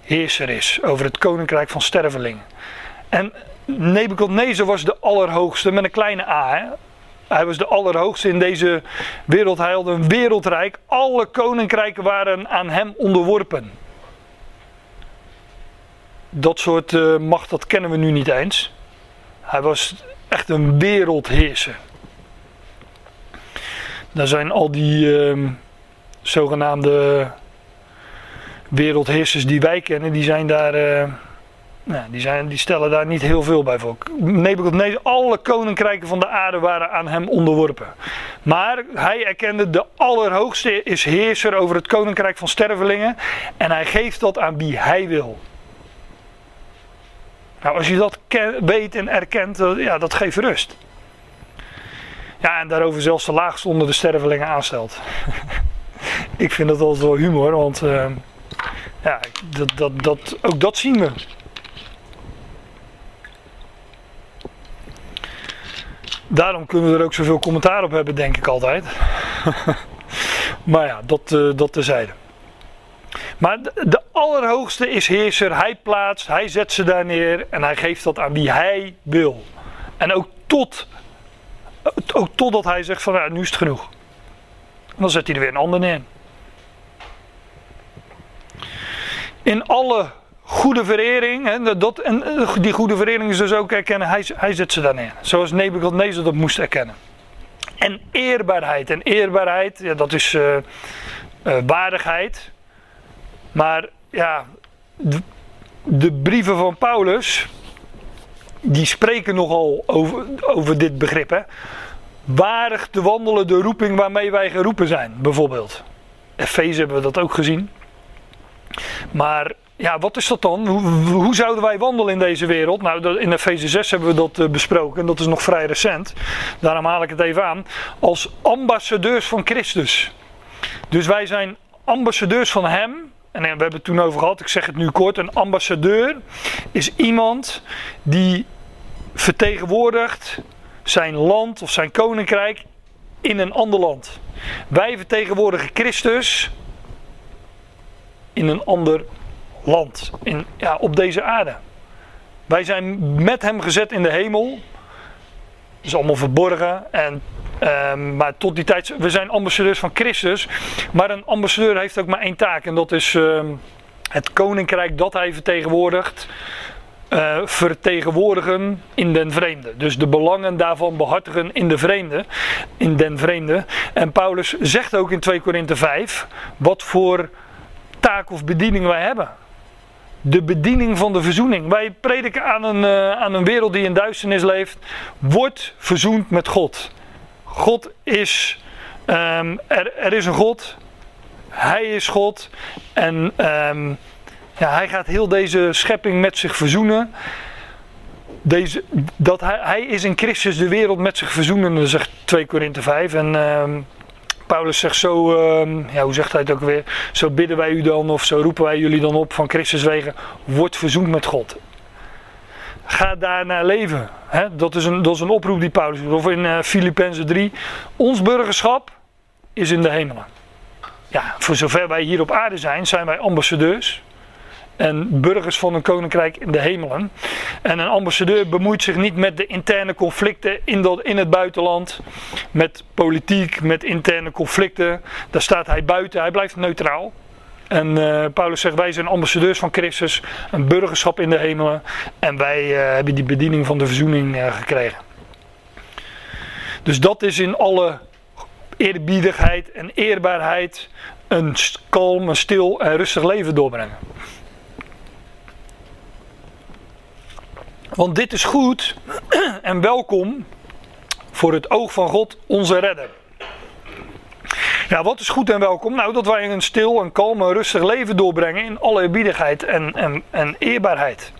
S1: heerser is over het koninkrijk van stervelingen. En Nebukadnezar was de Allerhoogste met een kleine a. Hij was de Allerhoogste in deze wereld. Hij had een wereldrijk. Alle koninkrijken waren aan hem onderworpen. Dat soort uh, macht, dat kennen we nu niet eens. Hij was echt een wereldheerser. Daar zijn al die uh, zogenaamde wereldheersers die wij kennen, die zijn daar. Uh, nou, die, zijn, die stellen daar niet heel veel bij voor. Nebukadnezar, alle koninkrijken van de aarde waren aan hem onderworpen. Maar hij erkende de Allerhoogste is heerser over het koninkrijk van stervelingen. En hij geeft dat aan wie hij wil. Nou, als je dat weet en erkent, ja, dat geeft rust. Ja, en daarover zelfs de laagste onder de stervelingen aanstelt. ik vind dat altijd wel humor, want uh, ja, dat, dat, dat, ook dat zien we. Daarom kunnen we er ook zoveel commentaar op hebben, denk ik altijd. maar ja, dat, uh, dat terzijde. Maar de, de, Allerhoogste is heerser. Hij plaatst, hij zet ze daar neer en hij geeft dat aan wie hij wil. En ook tot ook totdat hij zegt van ja, nu is het genoeg. En dan zet hij er weer een ander neer. In alle goede verering, dat, en eh, die goede verering is dus ook erkennen, hij, hij zet ze daar neer. Zoals Nebuchadnezzar dat moest erkennen. En eerbaarheid. En eerbaarheid, ja, dat is uh, waardigheid. Maar ja, de, de brieven van Paulus, die spreken nogal over, over dit begrip. Hè? Waardig te wandelen de roeping waarmee wij geroepen zijn, bijvoorbeeld. Efeze hebben we dat ook gezien. Maar ja, wat is dat dan? Hoe, hoe, zouden wij wandelen in deze wereld? Nou, in Efeze 6 hebben we dat uh, besproken. En dat is nog vrij recent. Daarom haal ik het even aan. Als ambassadeurs van Christus. Dus wij zijn ambassadeurs van Hem. En we hebben het toen over gehad, ik zeg het nu kort. Een ambassadeur is iemand die vertegenwoordigt zijn land of zijn koninkrijk in een ander land. Wij vertegenwoordigen Christus in een ander land, in, ja, op deze aarde. Wij zijn met hem gezet in de hemel. Dat is allemaal verborgen. En, uh, maar tot die tijd, we zijn ambassadeurs van Christus. Maar een ambassadeur heeft ook maar één taak. En dat is uh, het koninkrijk dat hij vertegenwoordigt uh, vertegenwoordigen in den vreemde. Dus de belangen daarvan behartigen in de vreemde, in den vreemde. En Paulus zegt ook in 2 Korinthe 5 wat voor taak of bediening wij hebben. De bediening van de verzoening. Wij prediken aan een, uh, aan een wereld die in duisternis leeft. Wordt verzoend met God. God is. Um, er, er is een God. Hij is God. En um, ja, hij gaat heel deze schepping met zich verzoenen. Deze, dat hij, hij is in Christus de wereld met zich verzoenen, zegt 2 Korinthe 5. En uh, Paulus zegt zo, ja, hoe zegt hij het ook weer? Zo bidden wij u dan, of zo roepen wij jullie dan op van Christus wegen. Word verzoend met God. Ga daarnaar leven. Dat, is een, dat is een oproep die Paulus doet. Of in uh, Filippenzen 3. Ons burgerschap is in de hemelen. Ja, voor zover wij hier op aarde zijn, zijn wij ambassadeurs en burgers van een koninkrijk in de hemelen. En een ambassadeur bemoeit zich niet met de interne conflicten in, dat, in het buitenland, met politiek, met interne conflicten. Daar staat hij buiten, hij blijft neutraal. En uh, Paulus zegt, wij zijn ambassadeurs van Christus, een burgerschap in de hemelen. En wij uh, hebben die bediening van de verzoening uh, gekregen. Dus dat is in alle eerbiedigheid en eerbaarheid een kalm, een stil en rustig leven doorbrengen. Want dit is goed en welkom voor het oog van God, onze redder. Ja, wat is goed en welkom? Nou, dat wij een stil, en kalm en rustig leven doorbrengen in alle eerbiedigheid en, en, en eerbaarheid.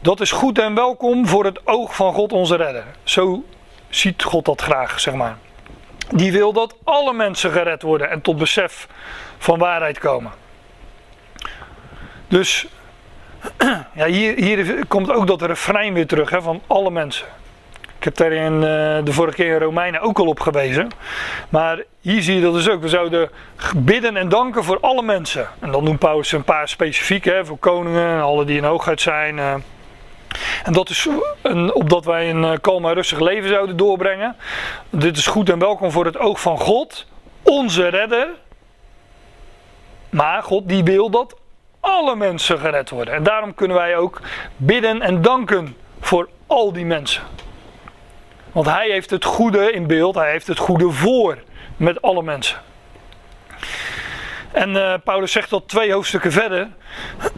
S1: Dat is goed en welkom voor het oog van God onze redder. Zo ziet God dat graag, zeg maar. Die wil dat alle mensen gered worden en tot besef van waarheid komen. Dus ja, hier, hier komt ook dat refrein weer terug hè, van alle mensen. Ik heb daar in, uh, de vorige keer in Romeinen ook al op gewezen. Maar hier zie je dat dus ook. We zouden bidden en danken voor alle mensen. En dan doen Paulus een paar specifieke, hè, voor koningen, alle die in hoogheid zijn. Uh, en dat is een, opdat wij een uh, kalm en rustig leven zouden doorbrengen. Dit is goed en welkom voor het oog van God, onze redder. Maar God die wil dat alle mensen gered worden. En daarom kunnen wij ook bidden en danken voor al die mensen. Want hij heeft het goede in beeld, hij heeft het goede voor met alle mensen. En uh, Paulus zegt dat twee hoofdstukken verder.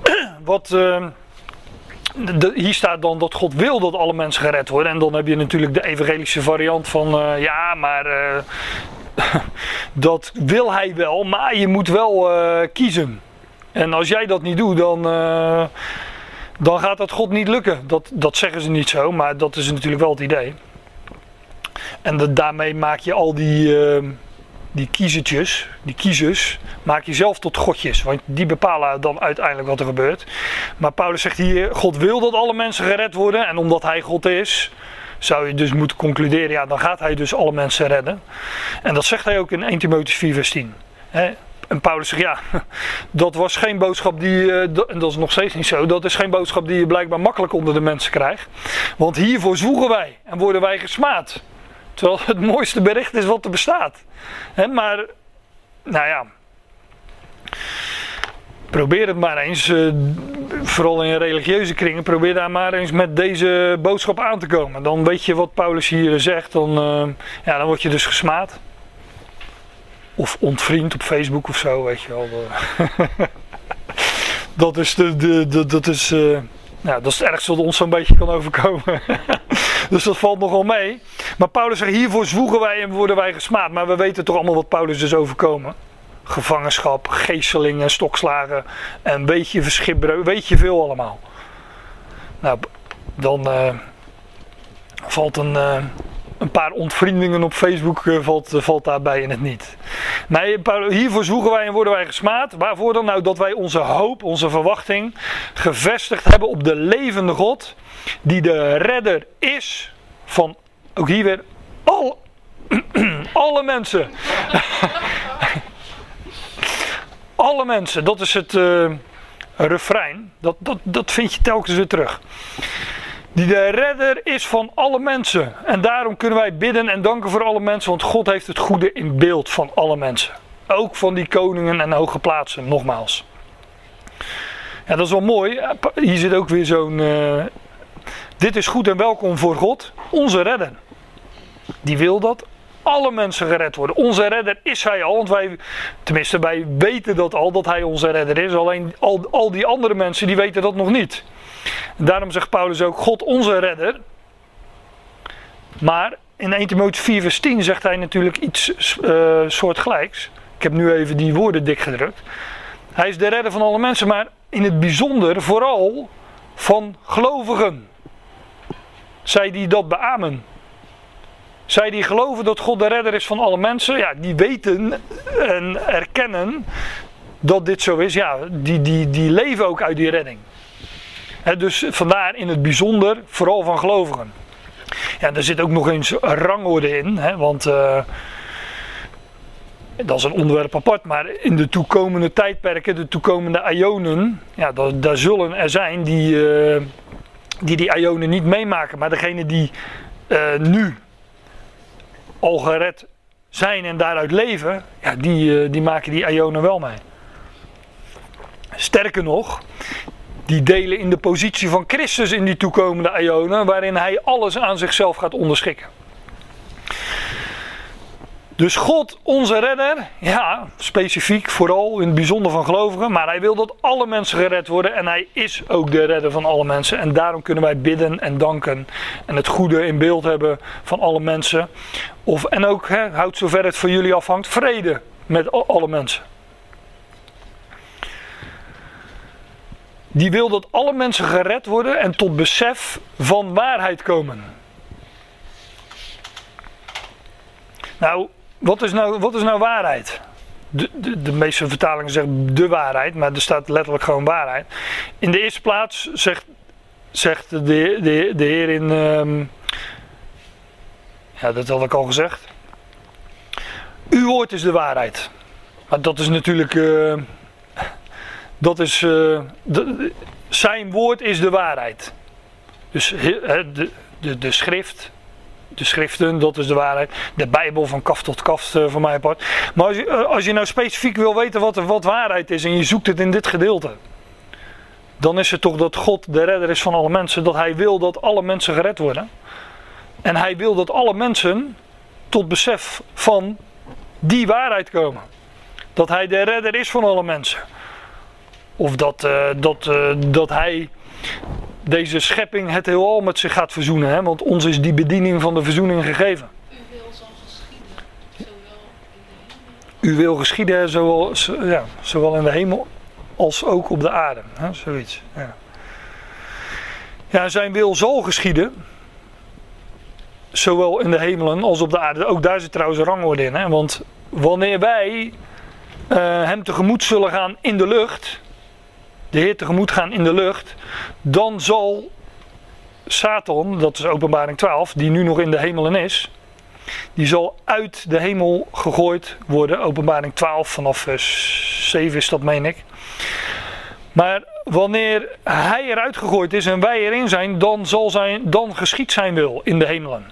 S1: Wat, de, hier staat dan dat God wil dat alle mensen gered worden. En dan heb je natuurlijk de evangelische variant van uh, ja, maar dat wil hij wel, maar je moet wel kiezen. En als jij dat niet doet, dan, dan gaat dat God niet lukken. Dat, dat zeggen ze niet zo, maar dat is natuurlijk wel het idee. En daarmee maak je al die, uh, die kiezertjes, die kiezers, maak je zelf tot godjes. Want die bepalen dan uiteindelijk wat er gebeurt. Maar Paulus zegt hier, God wil dat alle mensen gered worden. En omdat hij God is, zou je dus moeten concluderen, ja, dan gaat hij dus alle mensen redden. En dat zegt hij ook in 1 Timotheüs 4 vers 10. En Paulus zegt, ja, dat was geen boodschap die, eh, en dat is nog steeds niet zo, dat is geen boodschap die je blijkbaar makkelijk onder de mensen krijgt. Want hiervoor zwoegen wij en worden wij gesmaad. Terwijl het mooiste bericht is wat er bestaat. maar, nou ja. Probeer het maar eens, uh, vooral in religieuze kringen, probeer daar maar eens met deze boodschap aan te komen. Dan weet je wat Paulus hier zegt, dan, uh, ja, dan word je dus gesmaad. Of ontvriend op Facebook of zo, weet je wel. dat is, de, de, de dat is uh, nou, dat is het ergste wat ons zo'n beetje kan overkomen. dus dat valt nogal mee. Maar Paulus zegt, hiervoor zwoegen wij en worden wij gesmaad. Maar we weten toch allemaal wat Paulus is overkomen. Gevangenschap, geestelingen, stokslagen en weet je weet je veel allemaal. Nou, dan uh, valt een, uh, een paar ontvriendingen op Facebook uh, valt, valt daarbij in het niet. Nee, hiervoor zoeken wij en worden wij gesmaad. Waarvoor dan? Nou, dat wij onze hoop, onze verwachting gevestigd hebben op de levende God. Die de redder is van, ook hier weer, al, alle mensen. alle mensen, dat is het uh, refrein. Dat, dat, dat vind je telkens weer terug die de redder is van alle mensen. En daarom kunnen wij bidden en danken voor alle mensen, want God heeft het goede in beeld van alle mensen. Ook van die koningen en hoge plaatsen, nogmaals. Ja, dat is wel mooi. Hier zit ook weer zo'n. Uh, dit is goed en welkom voor God, onze redder. Die wil dat alle mensen gered worden. Onze redder is hij al, want wij, tenminste wij weten dat al, dat hij onze redder is. Alleen al, al die andere mensen die weten dat nog niet. Daarom zegt Paulus ook God onze redder. Maar in 1 Timotheüs 4 vers 10 zegt hij natuurlijk iets uh, soortgelijks. Ik heb nu even die woorden dik gedrukt. Hij is de redder van alle mensen, maar in het bijzonder vooral van gelovigen. Zij die dat beamen. Zij die geloven dat God de redder is van alle mensen, ja, die weten en erkennen dat dit zo is. Ja, die, die, die leven ook uit die redding dus vandaar in het bijzonder vooral van gelovigen. Ja, er zit ook nog eens een rangorde in, want uh, dat is een onderwerp apart, maar in de toekomende tijdperken, de toekomende ionen, ja, daar, zullen er zijn die, uh, die die ionen niet meemaken. Maar degene die uh, nu al gered zijn en daaruit leven, ja, die, die maken die ionen wel mee. Sterker nog, die delen in de positie van Christus in die toekomende eonen, waarin hij alles aan zichzelf gaat onderschikken. Dus God, onze redder, ja, specifiek vooral in het bijzonder van gelovigen, maar hij wil dat alle mensen gered worden en hij is ook de redder van alle mensen. En daarom kunnen wij bidden en danken en het goede in beeld hebben van alle mensen. Of, en ook, hè, houd zover het van jullie afhangt, vrede met alle mensen. Die wil dat alle mensen gered worden en tot besef van waarheid komen. Nou, wat is nou, wat is nou waarheid? De, de, de, meeste vertalingen zeggen de waarheid, maar er staat letterlijk gewoon waarheid. In de eerste plaats zegt, zegt de, de, de Heer in. Um, ja, dat had ik al gezegd. Uw woord is de waarheid. Maar dat is natuurlijk. Uh, dat is. De, zijn woord is de waarheid. Dus de, de, de schrift, de schriften, dat is de waarheid. De Bijbel van kaf tot kaf uh, voor mij apart. Maar als je, uh, als je nou specifiek wil weten wat, wat waarheid is en je zoekt het in dit gedeelte. Dan is het toch dat God de redder is van alle mensen. Dat hij wil dat alle mensen gered worden. En hij wil dat alle mensen tot besef van die waarheid komen. Dat hij de redder is van alle mensen. Of dat, uh, dat, dat hij deze schepping het heelal met zich gaat verzoenen. Hè? Want ons is die bediening van de verzoening gegeven.
S4: U wil zal geschieden, zowel in de hemel.
S1: U wil geschieden zowel, ja, zowel in de hemel als ook op de aarde. Hè? Zoiets. Ja. ja, zijn wil zal geschieden. Zowel in de hemelen als op de aarde. Ook daar zit trouwens een rangorde in. Hè? Want wanneer wij uh, hem tegemoet zullen gaan in de lucht de Heer tegemoet gaan in de lucht, dan zal Satan, dat is openbaring 12, die nu nog in de hemelen is, die zal uit de hemel gegooid worden. Openbaring 12 vanaf vers 7 is dat, meen ik. Maar wanneer hij eruit gegooid is en wij erin zijn, dan, zal zijn, dan geschiet zijn wil in de hemelen.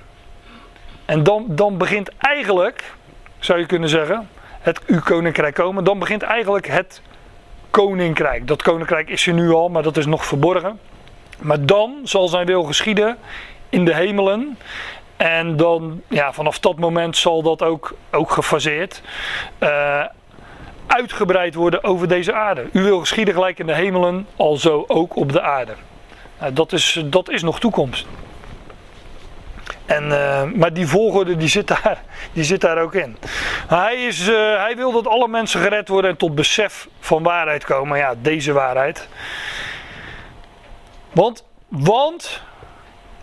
S1: En dan, dan begint eigenlijk, zou je kunnen zeggen, het uw koninkrijk komen. Dan begint eigenlijk het koninkrijk. Dat koninkrijk is er nu al, maar dat is nog verborgen. Maar dan zal zijn wil geschieden in de hemelen. En dan, ja, vanaf dat moment zal dat ook, ook gefaseerd uh, uitgebreid worden over deze aarde. U wil geschieden gelijk in de hemelen, alzo ook op de aarde. Nou, dat, is, dat is nog toekomst. En, uh, maar die volgorde die zit, daar, die zit daar ook in. Hij, is, uh, hij wil dat alle mensen gered worden en tot besef van waarheid komen. Ja, deze waarheid. Want, want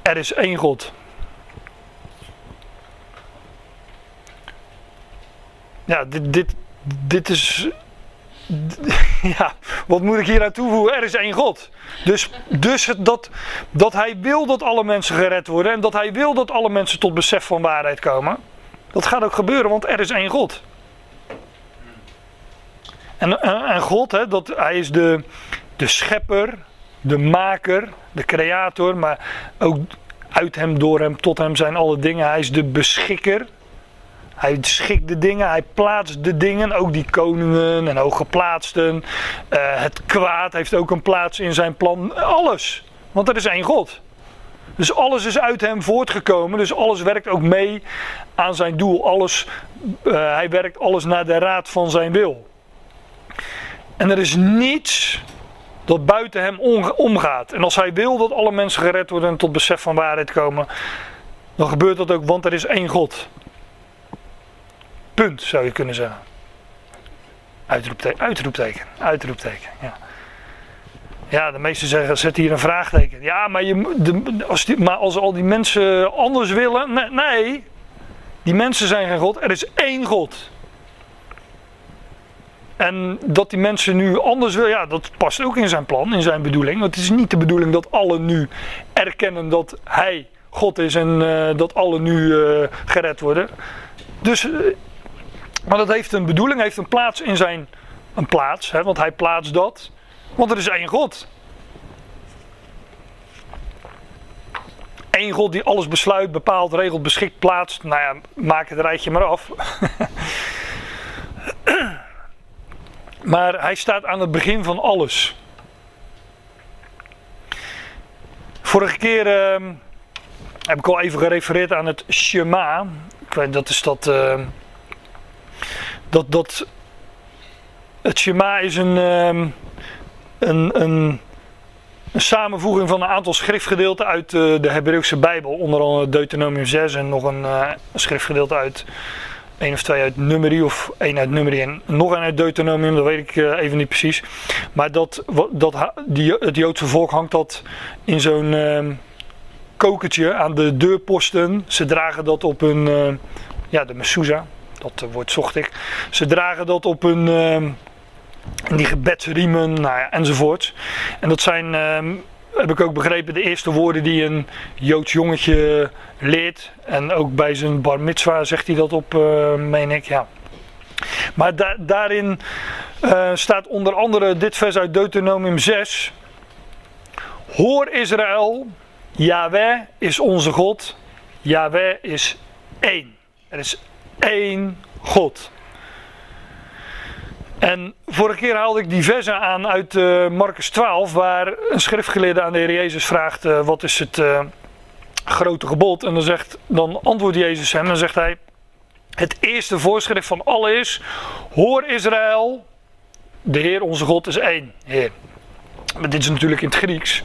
S1: er is één God. Ja, dit, dit, dit is ja, wat moet ik hier aan toevoegen? Er is één God. Dus, dus dat, dat hij wil dat alle mensen gered worden en dat hij wil dat alle mensen tot besef van waarheid komen. Dat gaat ook gebeuren, want er is één God. En, en, God, hè, dat, hij is de, de schepper, de maker, de creator, maar ook uit hem, door hem, tot hem zijn alle dingen. Hij is de beschikker. Hij schikt de dingen, hij plaatst de dingen, ook die koningen en hooggeplaatsten. Uh, het kwaad heeft ook een plaats in zijn plan. Alles. Want er is één God. Dus alles is uit hem voortgekomen. Dus alles werkt ook mee aan zijn doel. Alles, uh, hij werkt alles naar de raad van zijn wil. En er is niets dat buiten hem omgaat. En als hij wil dat alle mensen gered worden en tot besef van waarheid komen, dan gebeurt dat ook, want er is één God. Punt, zou je kunnen zeggen. Uitroepteken, uitroepteken, uitroepteken. Ja. Ja, de meesten zeggen, zet hier een vraagteken. Ja, maar, je, de, als, die, maar als al die mensen anders willen. Nee, nee, die mensen zijn geen God. Er is één God. En dat die mensen nu anders willen, ja, dat past ook in zijn plan, in zijn bedoeling. Want het is niet de bedoeling dat alle nu erkennen dat hij God is en uh, dat alle nu uh, gered worden. Dus uh, maar dat heeft een bedoeling, heeft een plaats in zijn. Een plaats, hè, want hij plaatst dat. Want er is één God. Eén God die alles besluit, bepaalt, regelt, beschikt, plaatst. Nou ja, maak het rijtje maar af. maar hij staat aan het begin van alles. Vorige keer uh, heb ik al even gerefereerd aan het Shema. Ik weet, dat is dat. Uh, dat, dat het Shema is een, ehm, een, een, samenvoeging van een aantal schriftgedeelten uit eh, de Hebreeuwse Bijbel. Onder andere Deuteronomium 6 en nog een, een schriftgedeelte uit één of twee uit Numeri of één uit Numeri en nog een uit Deuteronomium, dat weet ik eh, even niet precies. Maar dat, dat, die, het Joodse volk hangt dat in zo'n ehm, kokertje aan de deurposten. Ze dragen dat op hun, ja de mezuzah, dat eh, woord zocht ik. Ze dragen dat op hun, ehm, die gebedsriemen nou ja, enzovoort. En dat zijn, ehm, heb ik ook begrepen, de eerste woorden die een Joods jongetje leert. En ook bij zijn bar mitzwa zegt hij dat op, eh, meen ik, ja. Maar da- daarin eh, staat onder andere dit vers uit Deuteronomium 6. Hoor Israël, Yahweh is onze God. Yahweh is één. Er is één God. En vorige keer haalde ik die versen aan uit eh Marcus 12, waar een schriftgeleerde aan de Heer Jezus vraagt: eh, wat is het eh, grote gebod? En dan, zegt, dan antwoordt Jezus hem en zegt hij: Het eerste voorschrift van alle is: Hoor Israël, de Heer onze God is één Heer. Maar dit is natuurlijk in het Grieks.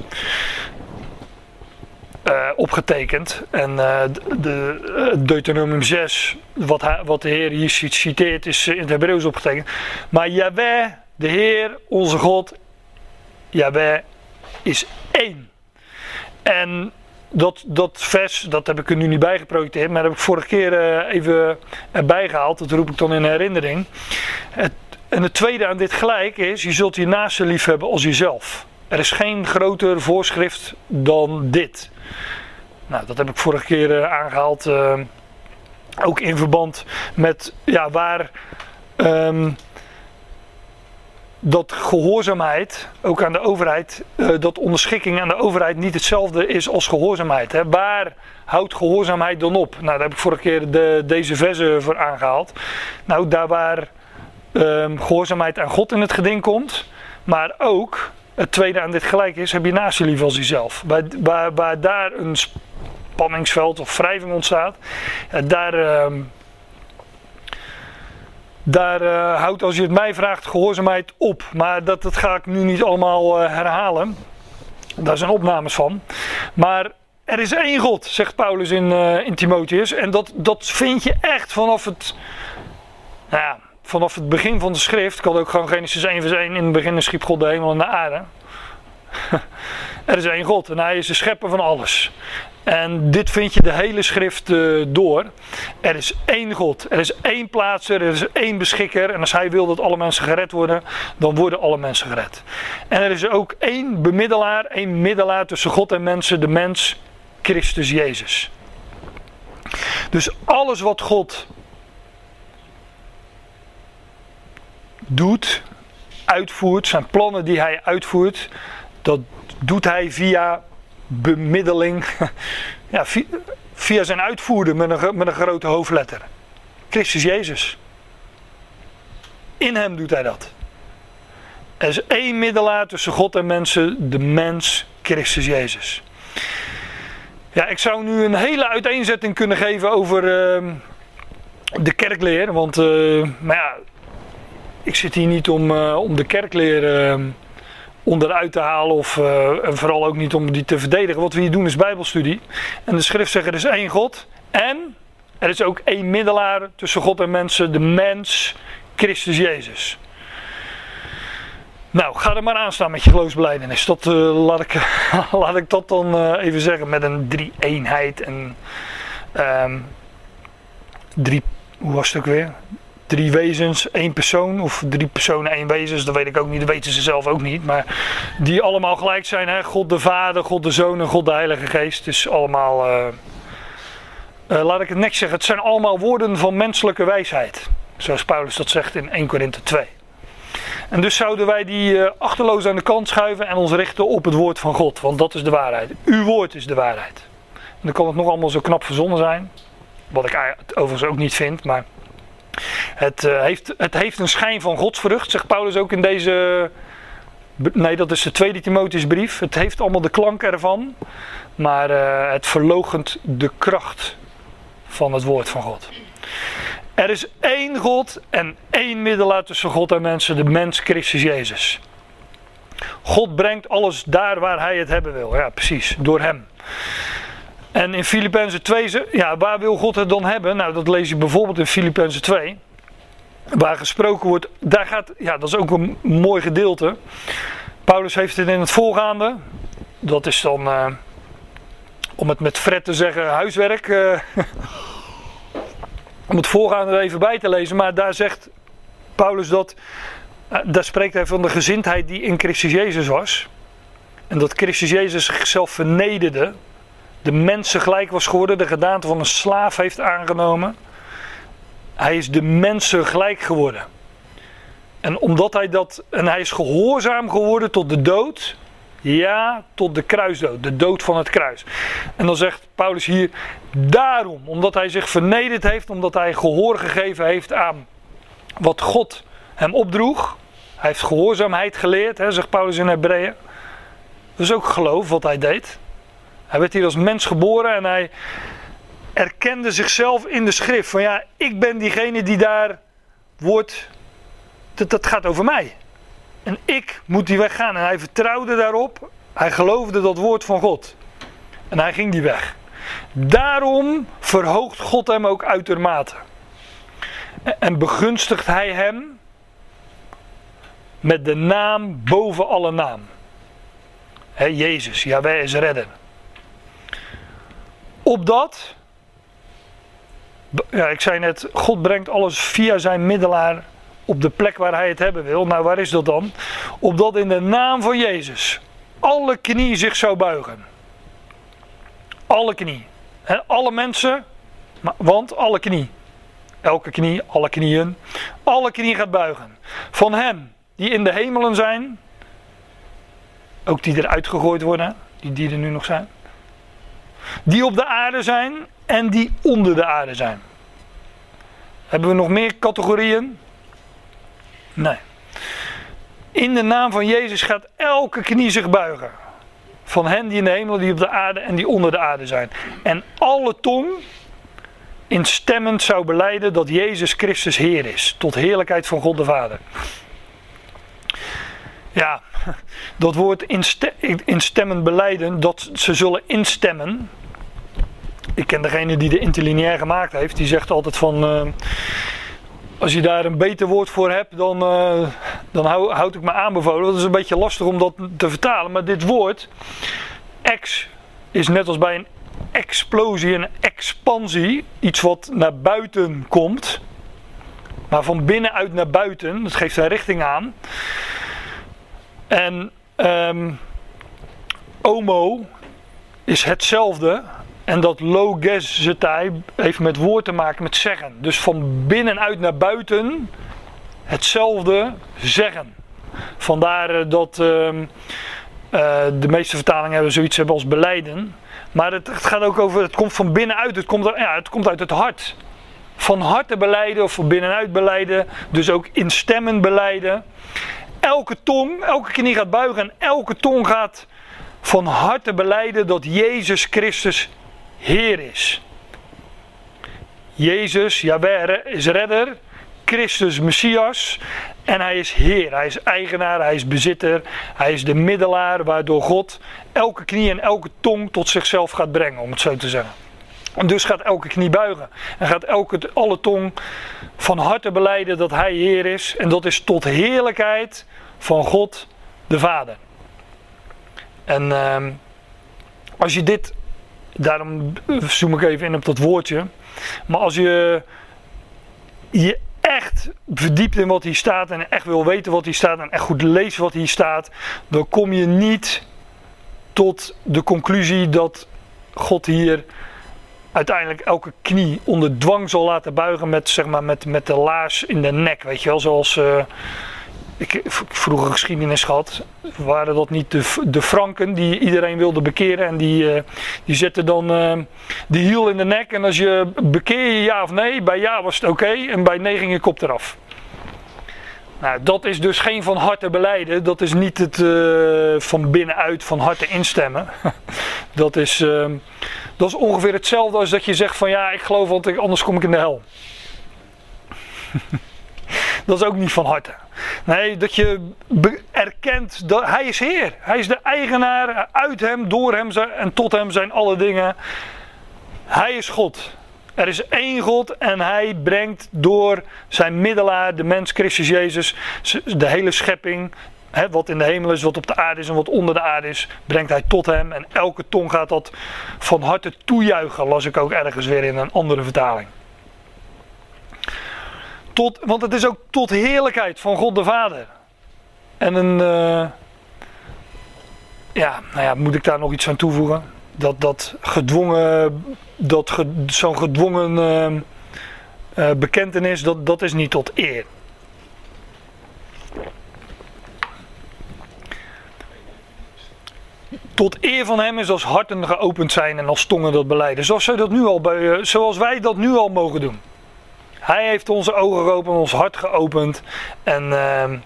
S1: Eh, opgetekend. En eh, de, eh, Deuteronomium 6, wat, wat de Heer hier cit- citeert, is in het Hebreeuws opgetekend. Maar Yahweh, de Heer, onze God, Yahweh is één. En dat, dat vers, dat heb ik er nu niet bij geprojecteerd, maar dat heb ik vorige keer even erbij gehaald. Dat roep ik dan in herinnering. Het, en het tweede aan dit gelijk is, je zult je naaste lief hebben als jezelf. Er is geen groter voorschrift dan dit. Nou, dat heb ik vorige keer eh, aangehaald. eh, ook in verband met ja, waar ehm, dat gehoorzaamheid, ook aan de overheid, eh, dat onderschikking aan de overheid niet hetzelfde is als gehoorzaamheid. Hè. Waar houdt gehoorzaamheid dan op? Nou, daar heb ik vorige keer de, deze verse voor aangehaald. Nou, daar waar ehm, gehoorzaamheid aan God in het geding komt, maar ook het tweede aan dit gelijk is, heb je naast je lief als jezelf. Waar, waar, daar een spanningsveld of wrijving ontstaat, daar, ehm, daar eh, houdt, als je het mij vraagt, gehoorzaamheid op. Maar dat, dat ga ik nu niet allemaal eh, herhalen. Daar zijn opnames van. Maar er is één God, zegt Paulus in, eh, in Timotheus. En dat, dat vind je echt vanaf het, nou ja, vanaf het begin van de schrift. Ik had ook gewoon Genesis 1 vers 1. In het begin schiep God de hemel en de aarde. er is één God en hij is de schepper van alles. En dit vind je de hele schrift eh, door. Er is één God, er is één plaatser, er is één beschikker. En als hij wil dat alle mensen gered worden, dan worden alle mensen gered. En er is ook één bemiddelaar, één middelaar tussen God en mensen, de mens, Christus Jezus. Dus alles wat God doet, uitvoert, zijn plannen die hij uitvoert, dat doet hij via bemiddeling, ja, via, zijn uitvoerder met een, met een grote hoofdletter. Christus Jezus. In hem doet hij dat. Er is één middelaar tussen God en mensen, de mens Christus Jezus. Ja, ik zou nu een hele uiteenzetting kunnen geven over ehm, de kerkleer. Want, eh, ja, ik zit hier niet om, eh, om de kerkleer ehm, onderuit te halen. Of eh, en vooral ook niet om die te verdedigen. Wat we hier doen is bijbelstudie. En de schrift zegt er is één God. En er is ook één middelaar tussen God en mensen. De mens, Christus Jezus. Nou, ga er maar aan staan met je geloofsbeleidenis. Dat, eh, laat, ik, laat ik dat dan even zeggen met een drie-eenheid en ehm, drie, hoe was het ook weer? Drie wezens, één persoon of drie personen, één wezens, dat weet ik ook niet, dat weten ze zelf ook niet. Maar die allemaal gelijk zijn, hè? God de Vader, God de Zoon en God de Heilige Geest. Is allemaal, eh, eh, laat ik het netjes zeggen, het zijn allemaal woorden van menselijke wijsheid. Zoals Paulus dat zegt in 1 Korinthe 2. En dus zouden wij die eh, achterloos aan de kant schuiven en ons richten op het woord van God. Want dat is de waarheid. Uw woord is de waarheid. En dan kan het nog allemaal zo knap verzonnen zijn. Wat ik overigens ook niet vind. Maar het, eh, heeft, het heeft een schijn van godsvrucht, zegt Paulus ook in deze... Nee, dat is de tweede Timotheusbrief. Het heeft allemaal de klank ervan. Maar eh, het verlogent de kracht van het woord van God. Er is één God en één middelaar tussen God en mensen, de mens Christus Jezus. God brengt alles daar waar hij het hebben wil. Ja, precies, door hem. En in Filippenzen 2, ze- ja, waar wil God het dan hebben? Nou, dat lees je bijvoorbeeld in Filippenzen 2. Waar gesproken wordt, daar gaat, ja, dat is ook een mooi gedeelte. Paulus heeft het in het voorgaande. Dat is dan, eh, om het met Fred te zeggen, huiswerk. eh, om het voorgaande er even bij te lezen. Maar daar zegt Paulus dat, eh, daar spreekt hij van de gezindheid die in Christus Jezus was. En dat Christus Jezus zichzelf vernederde. De mensen gelijk was geworden, de gedaante van een slaaf heeft aangenomen. Hij is de mensen gelijk geworden. En omdat hij dat, en hij is gehoorzaam geworden tot de dood. Ja, tot de kruisdood, de dood van het kruis. En dan zegt Paulus hier, daarom, omdat hij zich vernederd heeft, omdat hij gehoor gegeven heeft aan wat God hem opdroeg. Hij heeft gehoorzaamheid geleerd, hè, zegt Paulus in Hebreeën. Dat is ook geloof wat hij deed. Hij werd hier als mens geboren en hij erkende zichzelf in de schrift. Van ja, ik ben diegene die daar wordt. Dat, gaat over mij. En ik moet die weg gaan. En hij vertrouwde daarop. Hij geloofde dat woord van God. En hij ging die weg. Daarom verhoogt God hem ook uitermate. En begunstigt hij hem met de naam boven alle naam. Hè, Jezus, Jaweh is redder. Opdat, ja, ik zei net, God brengt alles via zijn middelaar op de plek waar hij het hebben wil. Nou, waar is dat dan? Opdat in de naam van Jezus alle knie zich zou buigen. Alle knie. Alle mensen, want alle knie. Elke knie, alle knieën. Alle knie gaat buigen. Van hen die in de hemelen zijn. Ook die eruit gegooid worden, die, die er nu nog zijn. Die op de aarde zijn en die onder de aarde zijn. Hebben we nog meer categorieën? Nee. In de naam van Jezus gaat elke knie zich buigen. Van hen die in de hemel, die op de aarde en die onder de aarde zijn. En alle tong instemmend zou beleiden dat Jezus Christus Heer is. Tot heerlijkheid van God de Vader. Ja, dat woord inste- instemmend beleiden, dat ze zullen instemmen. Ik ken degene die de interlineair gemaakt heeft, die zegt altijd van... eh, als je daar een beter woord voor hebt, dan, eh, dan hou, houd ik me aanbevolen. Dat is een beetje lastig om dat te vertalen. Maar dit woord, ex, is net als bij een explosie, een expansie. Iets wat naar buiten komt. Maar van binnenuit naar buiten, dat geeft een richting aan. En ehm homo is hetzelfde. En dat logezetai heeft met woord te maken met zeggen. Dus van binnenuit naar buiten hetzelfde zeggen. Vandaar eh, dat ehm, eh, de meeste vertalingen hebben zoiets hebben als beleiden. Maar het, gaat ook over, het komt van binnenuit, het komt, ja, het komt uit het hart. Van harte beleiden of van binnenuit beleiden. Dus ook instemmend beleiden. Elke tong, elke knie gaat buigen en elke tong gaat van harte beleiden dat Jezus Christus Heer is. Jezus, Jaweh is redder, Christus Messias en hij is Heer. Hij is eigenaar, hij is bezitter, hij is de middelaar waardoor God elke knie en elke tong tot zichzelf gaat brengen, om het zo te zeggen. En dus gaat elke knie buigen en gaat elke, alle tong van harte beleiden dat hij Heer is. En dat is tot heerlijkheid van God de Vader. En ehm, als je dit, daarom zoom ik even in op dat woordje. Maar als je je echt verdiept in wat hier staat en echt wil weten wat hier staat en echt goed leest wat hier staat, dan kom je niet tot de conclusie dat God hier uiteindelijk elke knie onder dwang zal laten buigen met, zeg maar, met, met de laars in de nek. Weet je wel, zoals ik, ik vroeger geschiedenis gehad. Waren dat niet de, de Franken die iedereen wilde bekeren en die, eh, die zetten dan eh, de hiel in de nek. En als je bekeer je ja of nee, bij ja was het oké en bij nee ging je kop eraf. Nou, dat is dus geen van harte beleiden. Dat is niet het eh, van binnenuit van harte instemmen. dat, is, eh, dat is ongeveer hetzelfde als dat je zegt van ja, ik geloof want anders kom ik in de hel. dat is ook niet van harte. Nee, dat je erkent dat hij is Heer. Hij is de eigenaar. Uit hem, door hem en tot hem zijn alle dingen. Hij is God. Er is één God en hij brengt door zijn middelaar, de mens Christus Jezus, de hele schepping, hè, wat in de hemel is, wat op de aarde is en wat onder de aarde is, brengt hij tot hem. En elke tong gaat dat van harte toejuichen, las ik ook ergens weer in een andere vertaling. Tot, want het is ook tot heerlijkheid van God de Vader. En een. eh, ja, nou ja, moet ik daar nog iets aan toevoegen? Dat, dat gedwongen. Dat zo'n gedwongen. eh, bekentenis, dat, dat is niet tot eer. Tot eer van hem is als harten geopend zijn en als tongen dat beleiden. Zoals, dat nu al bij, eh, zoals wij dat nu al mogen doen. Hij heeft onze ogen geopend, ons hart geopend. En ehm,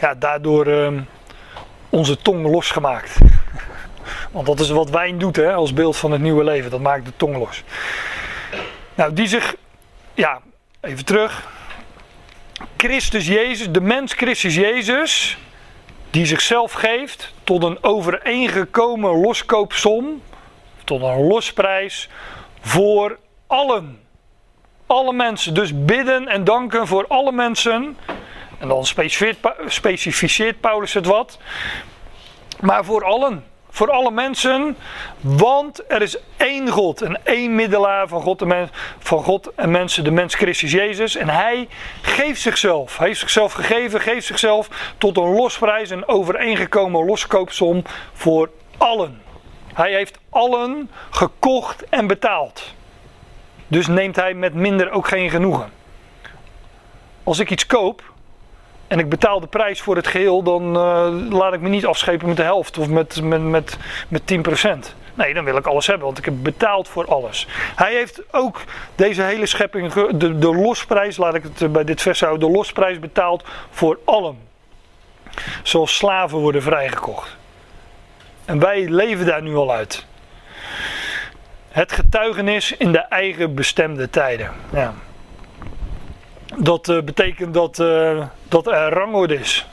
S1: ja, daardoor ehm, onze tong losgemaakt. Want dat is wat wijn doet hè, als beeld van het nieuwe leven. Dat maakt de tong los. Nou, die zich, ja, even terug. Christus Jezus, de mens Christus Jezus, die zichzelf geeft tot een overeengekomen loskoopsom, tot een losprijs voor allen. Alle mensen. Dus bidden en danken voor alle mensen. En dan specificeert, Pa- specificeert Paulus het wat. Maar voor allen. Voor alle mensen. Want er is één God. En één middelaar van God, en men- van God en mensen. De mens Christus Jezus. En hij geeft zichzelf. Hij heeft zichzelf gegeven. Geeft zichzelf tot een losprijs. Een overeengekomen loskoopsom. Voor allen. Hij heeft allen gekocht en betaald. Dus neemt hij met minder ook geen genoegen. Als ik iets koop en ik betaal de prijs voor het geheel, dan eh, laat ik me niet afschepen met de helft of met, met, met, met 10%. Nee, dan wil ik alles hebben, want ik heb betaald voor alles. Hij heeft ook deze hele schepping, de, de losprijs, laat ik het eh, bij dit vers houden, de losprijs betaald voor allen. Zoals slaven worden vrijgekocht. En wij leven daar nu al uit. Het getuigenis in de eigen bestemde tijden. Ja. Dat eh, betekent dat, eh, dat er rangorde is.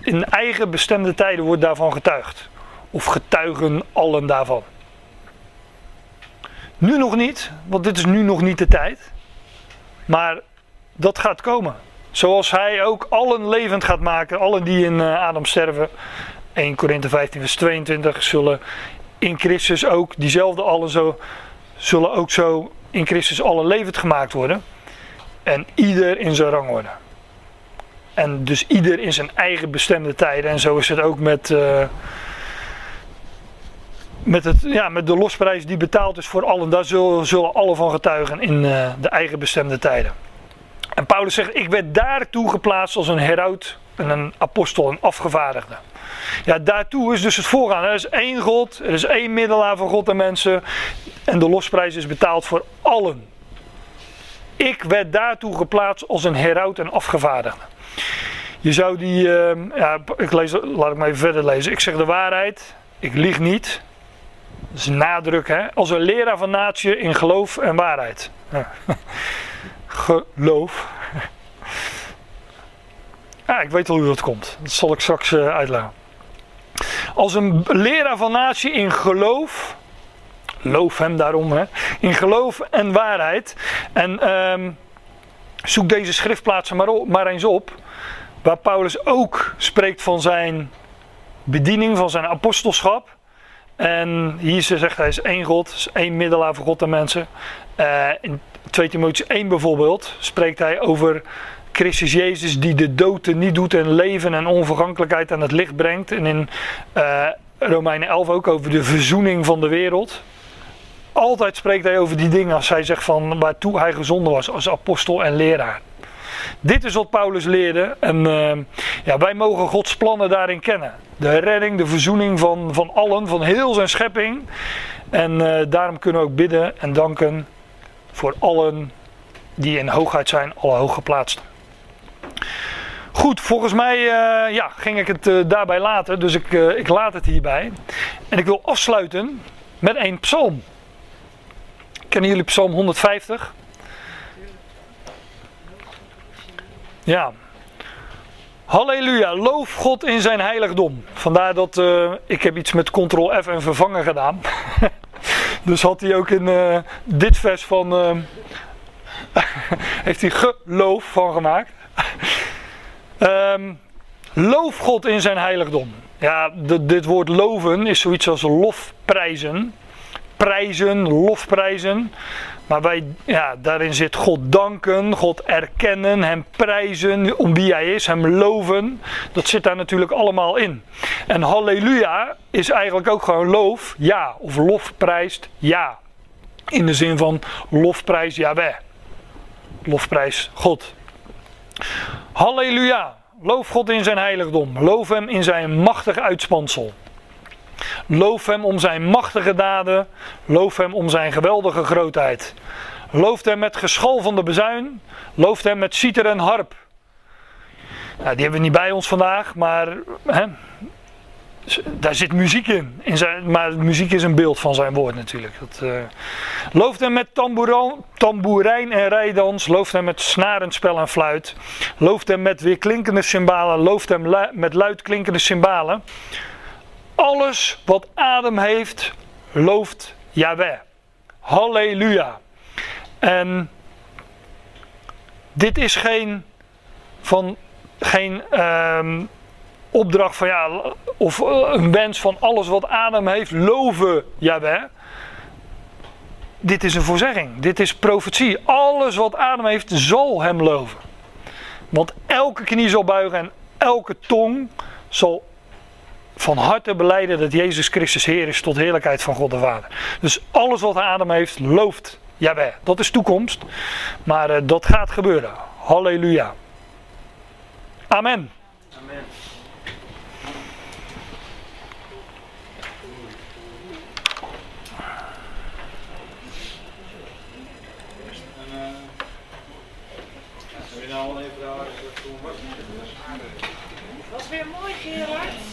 S1: In eigen bestemde tijden wordt daarvan getuigd. Of getuigen allen daarvan. Nu nog niet, want dit is nu nog niet de tijd. Maar dat gaat komen. Zoals hij ook allen levend gaat maken, allen die in eh, Adam sterven. 1 Korinthe 15 vers 22 zullen in Christus ook, diezelfde allen zo, zullen ook zo in Christus allen levend gemaakt worden. En ieder in zijn rangorde. En dus ieder in zijn eigen bestemde tijden. En zo is het ook met, eh, met, het, ja, met de losprijs die betaald is voor allen. Daar zullen, zullen alle van getuigen in eh, de eigen bestemde tijden. En Paulus zegt, ik werd daartoe geplaatst als een heraut en een apostel, een afgevaardigde. Ja, daartoe is dus het voorgaan. Er is één God, er is één middelaar van God en mensen. En de losprijs is betaald voor allen. Ik werd daartoe geplaatst als een heraut en afgevaardigde. Je zou die, ehm, ja, ik lees, laat ik maar even verder lezen. Ik zeg de waarheid, ik lieg niet. Dat is nadruk, hè. Als een leraar van natie in geloof en waarheid. Geloof. Ik weet al hoe dat komt. Dat zal ik straks eh, uitleggen. Als een leraar van natie in geloof. Loof hem daarom. In geloof en waarheid. En ehm, zoek deze schriftplaatsen maar, op, eens op. Waar Paulus ook spreekt van zijn bediening, van zijn apostelschap. En hier zegt hij is één God, is één middelaar voor God en mensen. Eh, in 2 Timotheüs 1 bijvoorbeeld spreekt hij over Christus Jezus die de dood niet doet en leven en onvergankelijkheid aan het licht brengt. En in eh, Romeinen 11 ook over de verzoening van de wereld. Altijd spreekt hij over die dingen als hij zegt van waartoe hij gezonden was als apostel en leraar. Dit is wat Paulus leerde en eh, ja, wij mogen Gods plannen daarin kennen. De redding, de verzoening van, van allen, van heel zijn schepping. En eh, daarom kunnen we ook bidden en danken voor allen die in hoogheid zijn, alle hooggeplaatsten. Goed, volgens mij eh, ja, ging ik het daarbij laten, dus ik, ik laat het hierbij. En ik wil afsluiten met een psalm. Kennen jullie psalm 150? ja. Halleluja, loof God in zijn heiligdom. Vandaar dat eh, ik heb iets met Ctrl F en vervangen gedaan. dus had hij ook in eh, dit vers van. eh, heeft hij geloof van gemaakt. Ehm, loof God in zijn heiligdom. Ja, dit woord loven is zoiets als lofprijzen. Prijzen, lofprijzen. Maar wij, ja, daarin zit God danken, God erkennen, Hem prijzen om wie Hij is, Hem loven. Dat zit daar natuurlijk allemaal in. En halleluja is eigenlijk ook gewoon loof, ja. Of lofprijst, ja. In de zin van lofprijs Yahweh. Lofprijs God. Halleluja. Loof God in zijn heiligdom. Loof Hem in zijn machtig uitspansel. Loof hem om zijn machtige daden. Loof hem om zijn geweldige grootheid. Loof hem met geschal van de bezuin. Loof hem met citer en harp. Nou, die hebben we niet bij ons vandaag, maar hè, daar zit muziek in. in zijn, maar muziek is een beeld van zijn woord natuurlijk. Dat, eh, loof hem met tamboerijn en rijdans. Loof hem met snarenspel en fluit. Loof hem met weerklinkende cymbalen. Loof hem lu- met luidklinkende cymbalen. Alles wat adem heeft, looft Yahweh. Halleluja. En dit is geen, van, geen ehm, opdracht van ja, of eh, een wens van alles wat adem heeft, loven Yahweh. Dit is een voorzegging. Dit is profetie. Alles wat adem heeft, zal hem loven. Want elke knie zal buigen en elke tong zal van harte beleiden dat Jezus Christus Heer is tot heerlijkheid van God de Vader. Dus alles wat adem heeft, looft Jawel. Dat is toekomst, maar eh, dat gaat gebeuren. Halleluja. Amen.